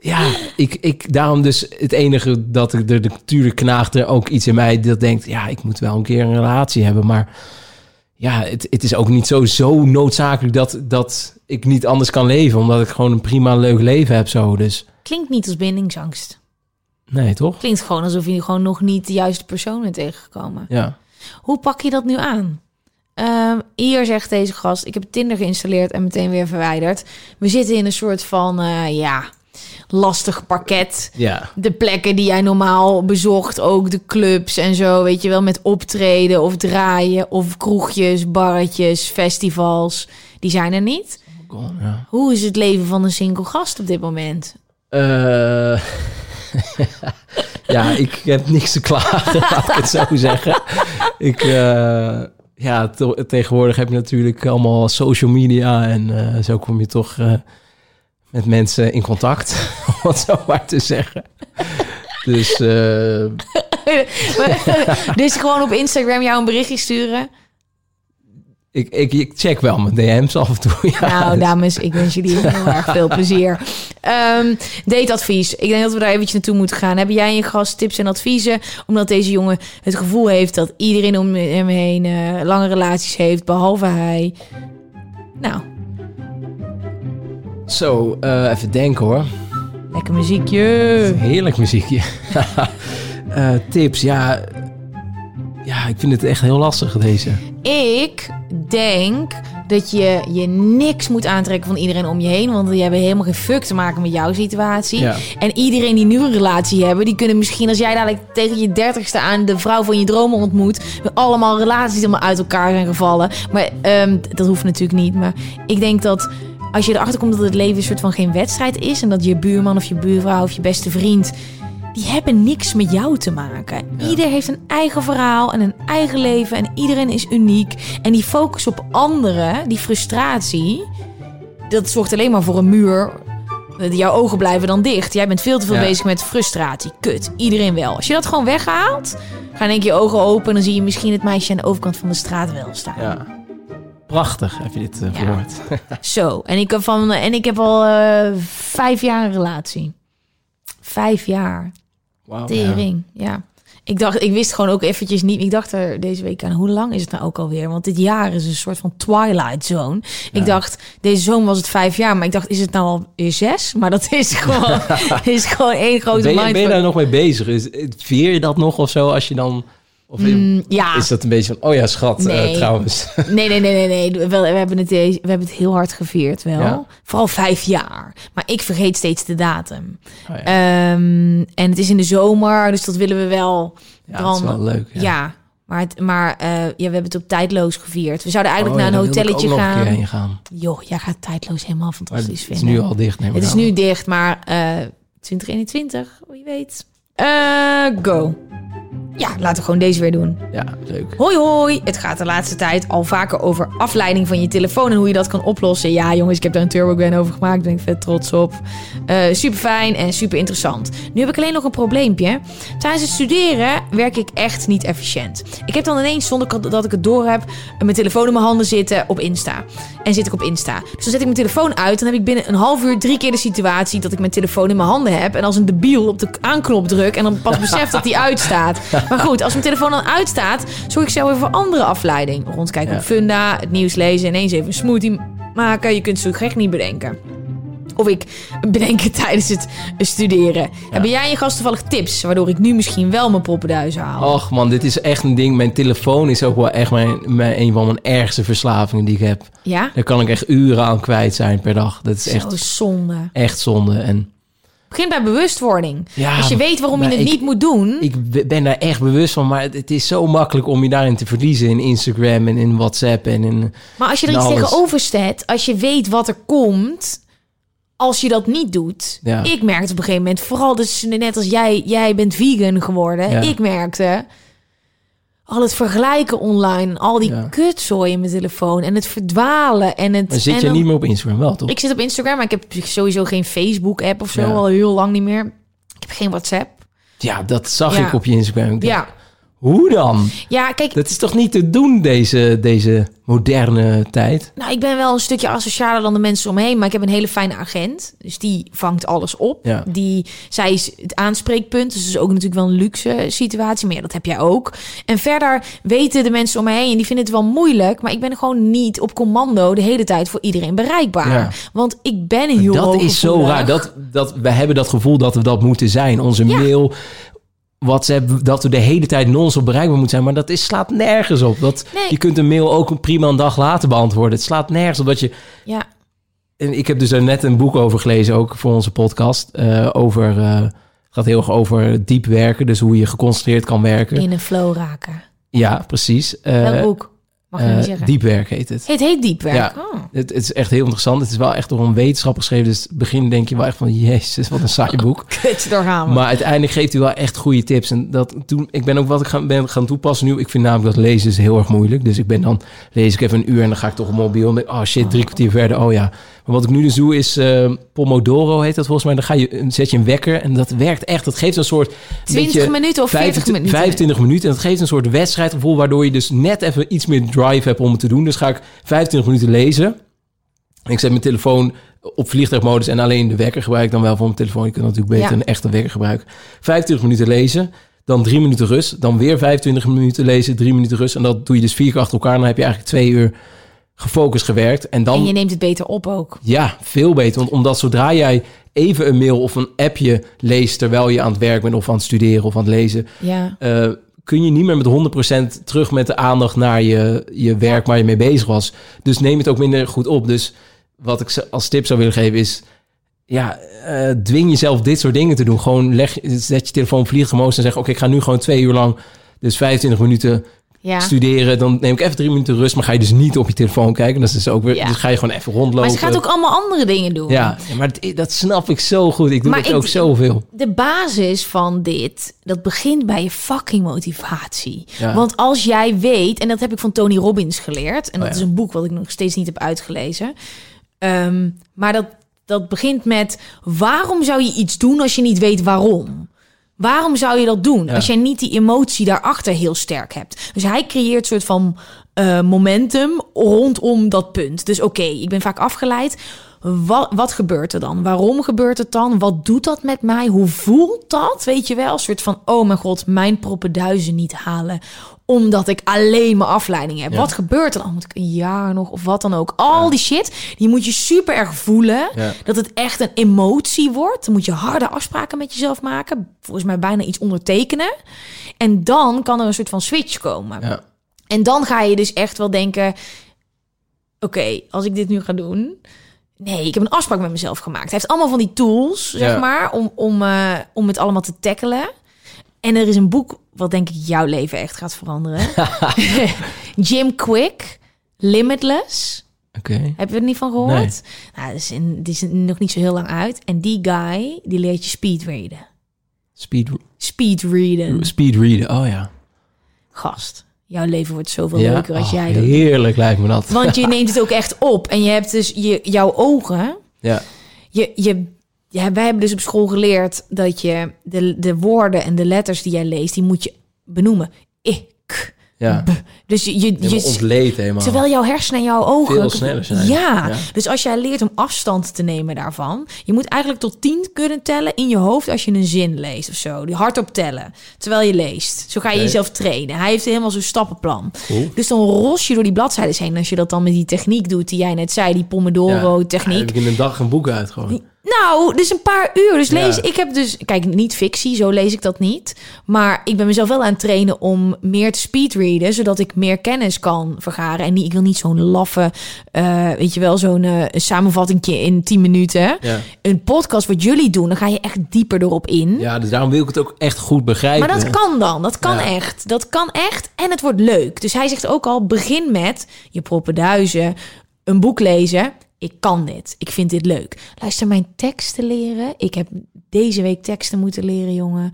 ja, ik, ik, daarom dus het enige dat ik er natuurlijk knaagt er ook iets in mij dat denkt, ja, ik moet wel een keer een relatie hebben, maar ja, het, het is ook niet zo, zo noodzakelijk dat, dat ik niet anders kan leven, omdat ik gewoon een prima leuk leven heb zo. Dus Klinkt niet als bindingsangst. nee, toch? Klinkt gewoon alsof je gewoon nog niet de juiste persoon bent tegengekomen. Ja. Hoe pak je dat nu aan? Ehm, hier zegt deze gast, ik heb Tinder geïnstalleerd en meteen weer verwijderd. We zitten in een soort van, eh, ja, lastig parket. Ja. de plekken die jij normaal bezocht, ook de clubs en zo, weet je wel, met optreden of draaien of kroegjes, barretjes, festivals, die zijn er niet. ja. Hoe is het leven van een single gast op dit moment? Eh, ja, ik heb niks te klagen, laat ik het zo zeggen. Ik, eh, ja, te- tegenwoordig heb je natuurlijk allemaal social media en eh, zo kom je toch met mensen in contact, het zo maar te zeggen. Dus eh, dus gewoon op Instagram jou een berichtje sturen. ik, ik, ik check wel mijn DM's af en toe. Ja, nou, dames, ik wens jullie heel erg veel plezier. Ehm dateadvies. Ik denk dat we daar eventjes naartoe moeten gaan. Hebben jij een gast tips en adviezen? Omdat deze jongen het gevoel heeft dat iedereen om hem heen eh, lange relaties heeft, behalve hij. Nou, Zo, eh, even denken hoor. Lekker muziekje. Heerlijk muziekje. Eh, tips, ja. Ja, ik vind het echt heel lastig deze. Ik denk dat je je niks moet aantrekken van iedereen om je heen. Want die hebben helemaal geen fuck te maken met jouw situatie. Ja. En iedereen die nu een relatie hebben, die kunnen misschien als jij dadelijk tegen je dertigste aan de vrouw van je dromen ontmoet, allemaal relaties die allemaal uit elkaar zijn gevallen. Maar ehm, dat hoeft natuurlijk niet. Maar ik denk dat als je erachter komt dat het leven een soort van geen wedstrijd is en dat je buurman of je buurvrouw of je beste vriend die hebben niks met jou te maken. Ieder heeft een eigen verhaal en een eigen leven en iedereen is uniek. En die focus op anderen, die frustratie, dat zorgt alleen maar voor een muur. Jouw ogen blijven dan dicht. Jij bent veel te veel Ja. bezig met frustratie. Kut, iedereen wel. Als je dat gewoon weghaalt, gaan denk je ogen open en dan zie je misschien het meisje aan de overkant van de straat wel staan. Ja. Prachtig, heb je dit eh, Ja. verwoord. Zo, en ik heb, van, en ik heb al eh, vijf jaar een relatie. Vijf jaar. Tering, ja. Ik dacht, ik wist gewoon ook eventjes niet. Ik dacht er deze week aan, hoe lang is het nou ook alweer? Want dit jaar is een soort van twilight zone. Ik dacht, deze zomer was het vijf jaar, maar ik dacht, is het nou al weer zes? Maar dat is gewoon, is gewoon één grote Ben je, ben je daar nog mee bezig? Is, vier je dat nog of zo als je dan... Of Mm, ja, is dat een beetje van, oh ja, schat, eh, Nee. trouwens. nee, nee, nee, nee, nee. We, hebben het we hebben het heel hard gevierd wel. Ja. Vooral vijf jaar. Maar ik vergeet steeds de datum. Oh ja. Ehm, en het is in de zomer, dus dat willen we wel. Ja, dat is wel leuk. Ja, Ja. maar, het, maar eh, ja, we hebben het op tijdloos gevierd. We zouden Oh eigenlijk ja, naar een hotelletje ook nog een keer gaan. heen gaan. Joh, jij gaat tijdloos helemaal fantastisch het is vinden. nu al dicht. neem ik Het is nu dicht, maar eh 2021, wie weet. Go. Ja, laten we gewoon deze weer doen. Ja, leuk. Hoi hoi, het gaat de laatste tijd al vaker over afleiding van je telefoon en hoe je dat kan oplossen. Ja jongens, ik heb daar een turbogram over gemaakt, ben ik vet trots op. super fijn en super interessant. Nu heb ik alleen nog een probleempje. Tijdens het studeren werk ik echt niet efficiënt. Ik heb dan ineens, zonder dat ik het door heb, mijn telefoon in mijn handen zitten op Insta. En zit ik op Insta. Dus dan zet ik mijn telefoon uit en dan heb ik binnen een half uur drie keer de situatie dat ik mijn telefoon in mijn handen heb en als een debiel op de aanknop druk en dan pas besef dat die uitstaat. Maar goed, als mijn telefoon dan uitstaat, zorg ik zo weer voor andere afleiding. Rondkijken op Funda, het nieuws lezen, ineens even een smoothie maken. Je kunt zo gek niet bedenken. Of ik bedenken tijdens het studeren. Heb jij je gast toevallig tips waardoor ik nu misschien wel mijn poppenduizen haal? Och man, dit is echt een ding. Mijn telefoon is ook wel echt mijn, mijn, een van mijn ergste verslavingen die ik heb. Ja? Daar kan ik echt uren aan kwijt zijn per dag. Dat is Zo echt zonde. Echt zonde. En Begin bij bewustwording. Ja, Als je weet waarom je het ik- niet moet doen. ik ben daar echt bewust van. Maar het, het is zo makkelijk om je daarin te verliezen. In Instagram en in WhatsApp en in... maar als je er iets alles. tegenover zet, als je weet wat er komt, als je dat niet doet. Ja. Ik merkte op een gegeven moment, vooral dus net als jij, jij bent vegan geworden. Ja. Ik merkte al het vergelijken online, al die Ja. kutzooi in mijn telefoon en het verdwalen en het. Maar zit en je dan- niet meer op Instagram wel, toch? Ik zit op Instagram, maar ik heb sowieso geen Facebook-app of zo, Ja. al heel lang niet meer. Ik heb geen WhatsApp. Ja, dat zag Ja. ik op je Instagram. Ik dacht, Ja, Hoe dan? ja kijk, Dat is toch niet te doen deze, deze moderne tijd? Nou, ik ben wel een stukje asocialer dan de mensen omheen, maar ik heb een hele fijne agent. Dus die vangt alles op. Ja. Die, zij is het aanspreekpunt. Dus dat is ook natuurlijk wel een luxe situatie. Maar ja, dat heb jij ook. En verder weten de mensen om me heen, en die vinden het wel moeilijk. Maar ik ben gewoon niet op commando de hele tijd voor iedereen bereikbaar. Ja. Want ik ben heel dat is zo raar. Dat, dat, we hebben dat gevoel dat we dat moeten zijn. Onze Ja. mail, WhatsApp, dat we de hele tijd non-stop bereikbaar moeten zijn. Maar dat is, slaat nergens op. Dat, Nee. Je kunt een mail ook prima een dag later beantwoorden. Het slaat nergens op dat je... Ja, En ik heb dus daar net een boek over gelezen, ook voor onze podcast. eh, over, eh, het gaat heel erg over diep werken. Dus hoe je geconcentreerd kan werken. in een flow raken. Ja, precies. Eh, Welk boek? Mag je eh, niet zeggen. diep werken heet het. Het heet diep werk. Ja. Oh. Het, het is echt heel interessant. Het is wel echt door een wetenschapper geschreven. Dus in het begin denk je wel echt van... Jezus, wat een saai boek. Kut, daar gaan we. Maar uiteindelijk geeft hij wel echt goede tips. En dat toen, ik ben ook wat ik gaan, ben gaan toepassen nu. Ik vind namelijk dat lezen is heel erg moeilijk. Dus ik ben dan, lees ik even een uur en dan ga ik toch op mobiel. En denk, oh shit, drie kwartier verder. Oh ja. Wat ik nu dus doe is eh, Pomodoro heet dat volgens mij. Dan ga je, zet je een wekker en dat werkt echt. Dat geeft een soort... 20 beetje minuten of 40 25 minuten? 25 minuten. En dat geeft een soort wedstrijdgevoel. Waardoor je dus net even iets meer drive hebt om het te doen. Dus ga ik 25 minuten lezen. En ik zet mijn telefoon op vliegtuigmodus en alleen de wekker gebruik ik dan wel voor mijn telefoon. Je kunt natuurlijk beter Ja. een echte wekker gebruiken. 25 minuten lezen, dan drie minuten rust, dan weer 25 minuten lezen, drie minuten rust. En dat doe je dus vier keer achter elkaar. Dan heb je eigenlijk twee uur gefocust gewerkt. En dan, En je neemt het beter op ook. ja, veel beter. Want omdat zodra jij even een mail of een appje leest terwijl je aan het werk bent of aan het studeren of aan het lezen, Ja. eh, kun je niet meer met 100% terug met de aandacht naar je, je werk waar je mee bezig was. Dus neem het ook minder goed op. Dus wat ik als tip zou willen geven is... Ja, eh, dwing jezelf dit soort dingen te doen. Gewoon leg, zet je telefoon op vliegtuigmodus en zeg... oké, ik ga nu gewoon twee uur lang, dus 25 minuten Ja. studeren. Dan neem ik even drie minuten rust, maar ga je dus niet op je telefoon kijken. Dat is dus ook weer, Ja. dus ga je gewoon even rondlopen. Maar ze gaat ook allemaal andere dingen doen. Ja, ja, maar dat, dat snap ik zo goed. Ik doe Maar dat ik- ook zoveel. De basis van dit, dat begint bij je fucking motivatie. Ja. Want als jij weet, en dat heb ik van Tony Robbins geleerd, en dat Oh ja. is een boek wat ik nog steeds niet heb uitgelezen. Ehm, maar dat, dat begint met waarom zou je iets doen als je niet weet waarom? Waarom zou je dat doen Ja. als jij niet die emotie daarachter heel sterk hebt? Dus hij creëert een soort van eh, momentum rondom dat punt. Dus oké, ik ben vaak afgeleid. Wat, wat gebeurt er dan? Waarom gebeurt het dan? Wat doet dat met mij? Hoe voelt dat? Weet je wel? Een soort van, oh mijn god, mijn proppenduizen niet halen. Omdat ik alleen maar afleiding heb. Ja. Wat gebeurt er dan? Moet ik een jaar nog of wat dan ook? Al die shit, die moet je super erg voelen. Ja. Dat het echt een emotie wordt. Dan moet je harde afspraken met jezelf maken. Volgens mij bijna iets ondertekenen. En dan kan er een soort van switch komen. Ja. En dan ga je dus echt wel denken: oké, als ik dit nu ga doen. Nee, ik heb een afspraak met mezelf gemaakt. Hij heeft allemaal van die tools, zeg maar, om, om, eh, om het allemaal te tackelen. En er is een boek wat denk ik jouw leven echt gaat veranderen. Jim Quick, Limitless. Oké. Heb je er niet van gehoord? Nou, het is, in, het is nog niet zo heel lang uit. En die guy, die leert je speedreaden. Speed. Speed speedreaden. Speed readen, oh ja. Gast, jouw leven wordt zoveel ja? leuker als Oh, jij dat doet. Heerlijk lijkt me dat. Want je neemt het ook echt op. En je hebt dus je, jouw ogen. ja. Je, je, ja, wij hebben dus op school geleerd dat je de, de woorden en de letters die jij leest, die moet je benoemen. Ik. ja. B. Dus je, je, Je ontleed helemaal. terwijl jouw hersenen en jouw ogen Veel sneller zijn. Ja. Ja. dus als jij leert om afstand te nemen daarvan, je moet eigenlijk tot tien kunnen tellen in je hoofd als je een zin leest of zo. Die hardop tellen terwijl je leest. Zo ga je jezelf trainen. Hij heeft helemaal zo'n stappenplan. Dus dan ros je door die bladzijden heen. Als je dat dan met die techniek doet die jij net zei, die Pomodoro-techniek. Ja, heb ik in een dag een boek uit gewoon. Nou, dus een paar uur. Dus lees, Ja. ik heb dus, kijk, niet fictie, zo lees ik dat niet. Maar ik ben mezelf wel aan het trainen om meer te speedreaden, zodat ik meer kennis kan vergaren. En niet, ik wil niet zo'n laffe, eh, weet je wel, zo'n samenvattingje in 10 minuten. Ja. Een podcast wat jullie doen, dan ga je echt dieper erop in. ja, dus daarom wil ik het ook echt goed begrijpen. Maar dat kan dan, dat kan Ja. echt. Dat kan echt en het wordt leuk. Dus hij zegt ook al, begin met je proppenduizen, een boek lezen. Ik kan dit, ik vind dit leuk. Luister, mijn teksten leren. Ik heb deze week teksten moeten leren, jongen.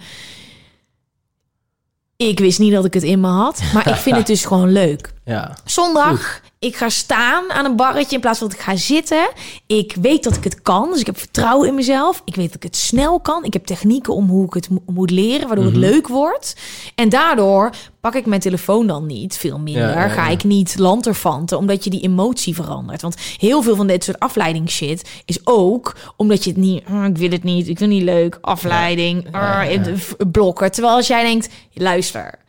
Ik wist niet dat ik het in me had, maar ik vind het dus gewoon leuk. Ja. Zondag, ik ga staan aan een barretje in plaats van dat ik ga zitten. Ik weet dat ik het kan, dus ik heb vertrouwen in mezelf. Ik weet dat ik het snel kan. Ik heb technieken om hoe ik het mo- moet leren, waardoor Mhm. het leuk wordt. En daardoor pak ik mijn telefoon dan niet, veel minder. Ja, ja, Ga ik niet lanterfanten, omdat je die emotie verandert. Want heel veel van dit soort afleidingsshit is ook omdat je het niet... "Ah, ik wil het niet, ik vind het niet leuk, afleiding, ah, blokken. Terwijl als jij denkt, luister...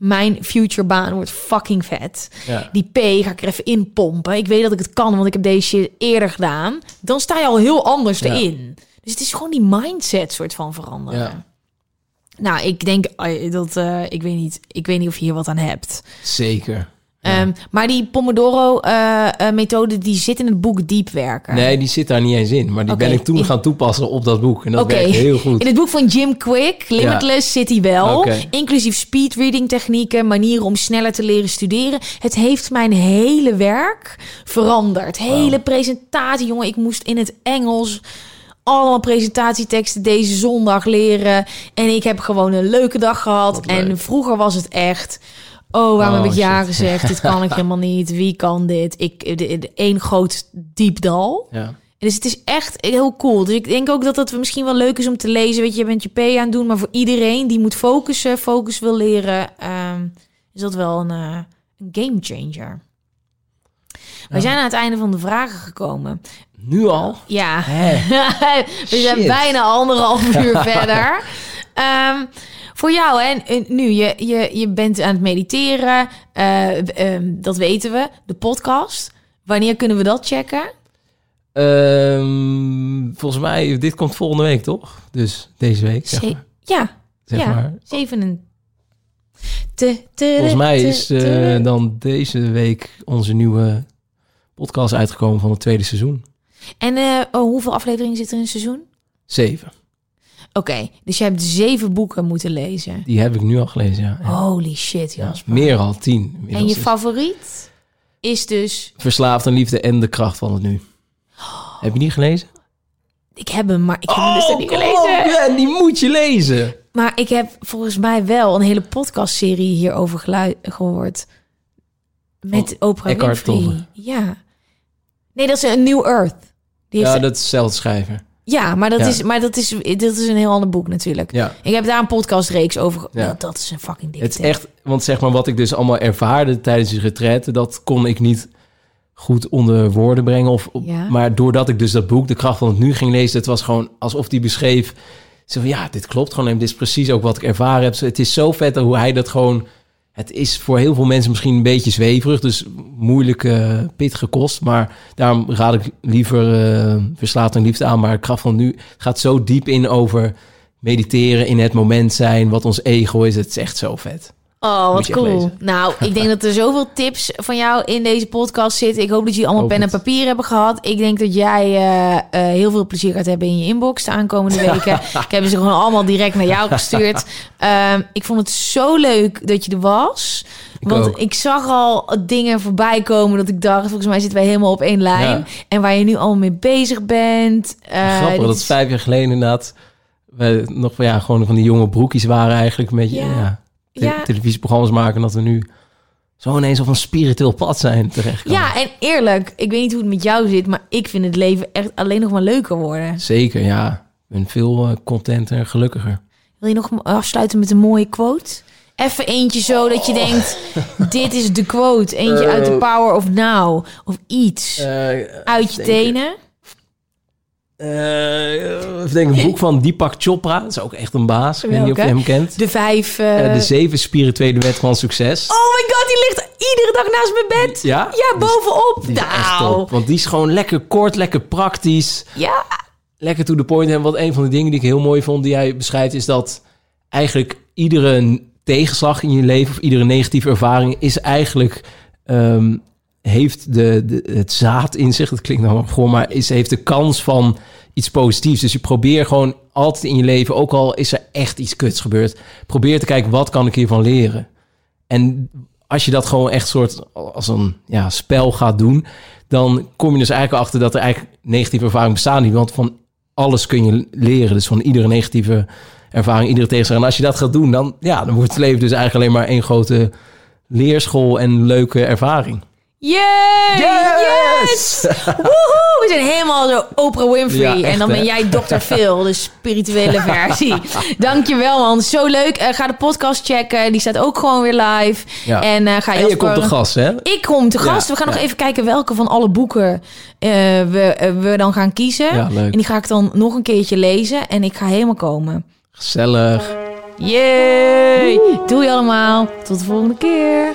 Mijn future baan wordt fucking vet. Ja. Die P ga ik er even in pompen. Ik weet dat ik het kan, want ik heb deze shit eerder gedaan. Dan sta je al heel anders Ja. erin. Dus het is gewoon die mindset soort van veranderen. Ja. Nou, ik denk eh, dat eh, ik weet niet. Ik weet niet of je hier wat aan hebt. Zeker. Ehm, maar die Pomodoro-methode die zit in het boek Diep werken. Nee, die zit daar niet eens in. Maar die ben ik toen in- gaan toepassen op dat boek. En dat werkt heel goed. In het boek van Jim Quick, Limitless, zit hij wel. Inclusief speedreading technieken, manieren om sneller te leren studeren. Het heeft mijn hele werk veranderd. Hele presentatie, jongen. Ik moest in het Engels allemaal presentatieteksten deze zondag leren. En ik heb gewoon een leuke dag gehad. Leuk. En vroeger was het echt... Oh, waarom Oh, heb ik ja shit. gezegd? Dit kan ik helemaal niet. Wie kan dit? Ik, de, de, één groot diep dal. Ja. Dus het is echt heel cool. Dus ik denk ook dat het misschien wel leuk is om te lezen. Weet je, je bent je P aan het doen. Maar voor iedereen die moet focussen, focus wil leren... ehm, is dat wel een, eh, een game changer. We zijn aan het einde van de vragen gekomen. Nu al? Ja, we zijn Shit. bijna anderhalf uur verder. Ehm, voor jou, hè, en nu, je, je, je bent aan het mediteren. eh, ehm, dat weten we. De podcast. Wanneer kunnen we dat checken? Ehm, volgens mij, dit komt volgende week, toch? Dus deze week, zeg Ze- maar. ja, Zeg ja. maar. Zeven en... Te, te, Volgens mij is eh, dan deze week onze nieuwe podcast uitgekomen van het tweede seizoen. En eh, oh, hoeveel afleveringen zitten er in een seizoen? Zeven. Oké, dus je hebt zeven boeken moeten lezen. Die heb ik nu al gelezen, ja. Holy shit, Ja, meer al, tien. en je dus. favoriet is dus... Verslaafd aan liefde en de kracht van het nu. Heb je die gelezen? Ik heb hem, maar ik heb hem dus nog niet gelezen. ja, die moet je lezen. Maar ik heb volgens mij wel een hele podcastserie hierover gehoord. Met Oprah Eckhart Winfrey. Tolle. Ja. Nee, dat is een New Earth. Die Ja, dat is dezelfde schrijver. Ja, maar, dat, Ja. Is, maar dat, is, dat is een heel ander boek natuurlijk. Ja. Ik heb daar een podcastreeks over. Ja. Dat, dat is een fucking dik Het is echt, want zeg maar wat ik dus allemaal ervaarde tijdens die retraite, dat kon ik niet goed onder woorden brengen. Of, Ja. Maar doordat ik dus dat boek, De Kracht van het Nu, ging lezen, het was gewoon alsof die beschreef, zo van, ja, dit klopt gewoon en dit is precies ook wat ik ervaren heb. Het is zo vet hoe hij dat gewoon, het is voor heel veel mensen misschien een beetje zweverig, dus moeilijk, eh pittige kost. Maar daarom raad ik liever eh Verslaafd en Liefde aan. Maar Kracht van Nu gaat zo diep in over mediteren, in het moment zijn, wat ons ego is. Het is echt zo vet. Oh, wat cool. Nou, ik denk dat er zoveel tips van jou in deze podcast zitten. Ik hoop dat jullie allemaal Hoop pen en het. papier hebben gehad. Ik denk dat jij eh, eh, heel veel plezier gaat hebben in je inbox de aankomende weken. ik heb ze gewoon allemaal direct naar jou gestuurd. Ehm, ik vond het zo leuk dat je er was. Ik Want ook. ik zag al dingen voorbij komen dat ik dacht, volgens mij zitten wij helemaal op één lijn. Ja. En waar je nu allemaal mee bezig bent. Eh, Grappig, dat is vijf jaar geleden inderdaad. we nog ja, gewoon van die jonge broekjes waren eigenlijk een beetje Ja. ja. Te- Ja. televisieprogramma's maken dat we nu zo ineens op een spiritueel pad zijn terecht. Ja, en eerlijk, ik weet niet hoe het met jou zit, maar ik vind het leven echt alleen nog maar leuker worden. Zeker, ja. Ik ben veel eh, contenter en gelukkiger. Wil je nog afsluiten met een mooie quote? Even eentje zo dat je denkt, dit is de quote. Eentje uit The Power of Now. Of iets. uit je tenen. Eh, ik denk een boek van Deepak Chopra. Dat is ook echt een baas. Ik weet niet of je hem kent. De vijf... eh, Eh, de zeven spirituele wetten van succes. Oh my god, die ligt iedere dag naast mijn bed. Ja? Ja, bovenop. Die is echt nou. top. Want die is gewoon lekker kort, lekker praktisch. Ja. Lekker to the point. En wat een van de dingen die ik heel mooi vond, die jij beschrijft, is dat eigenlijk iedere tegenslag in je leven of iedere negatieve ervaring is eigenlijk ehm, heeft de, de, het zaad in zich. Dat klinkt nou gewoon, maar is, heeft de kans van iets positiefs. Dus je probeert gewoon altijd in je leven, ook al is er echt iets kuts gebeurd, probeer te kijken wat kan ik hiervan leren. En als je dat gewoon echt soort als een ja, spel gaat doen, dan kom je dus eigenlijk achter dat er eigenlijk negatieve ervaringen bestaan niet. Want van alles kun je leren. Dus van iedere negatieve ervaring, iedere tegenslag. En als je dat gaat doen, dan, ja, dan wordt het leven dus eigenlijk alleen maar één grote leerschool en leuke ervaring. Yay! Yes! Woehoe! We zijn helemaal zo Oprah Winfrey. Ja, echt, en dan ben jij Dr. Phil, de spirituele versie. Dankjewel man, zo leuk. Eh, ga de podcast checken, die staat ook gewoon weer live. Ja. En eh, ga En je komt te gast, hè? Ik kom te Ja, gast. We gaan nog even kijken welke van alle boeken eh, we, we dan gaan kiezen. Ja, leuk. En die ga ik dan nog een keertje lezen. En ik ga helemaal komen. Gezellig. Yay! Doei allemaal. Tot de volgende keer.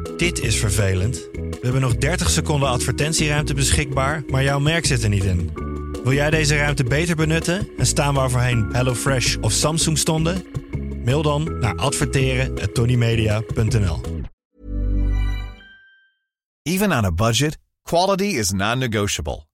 Dit is vervelend. We hebben nog 30 seconden advertentieruimte beschikbaar, maar jouw merk zit er niet in. Wil jij deze ruimte beter benutten en staan waar voorheen HelloFresh of Samsung stonden? Mail dan naar adverteren@tonymedia.nl. Even on a budget, quality is non-negotiable.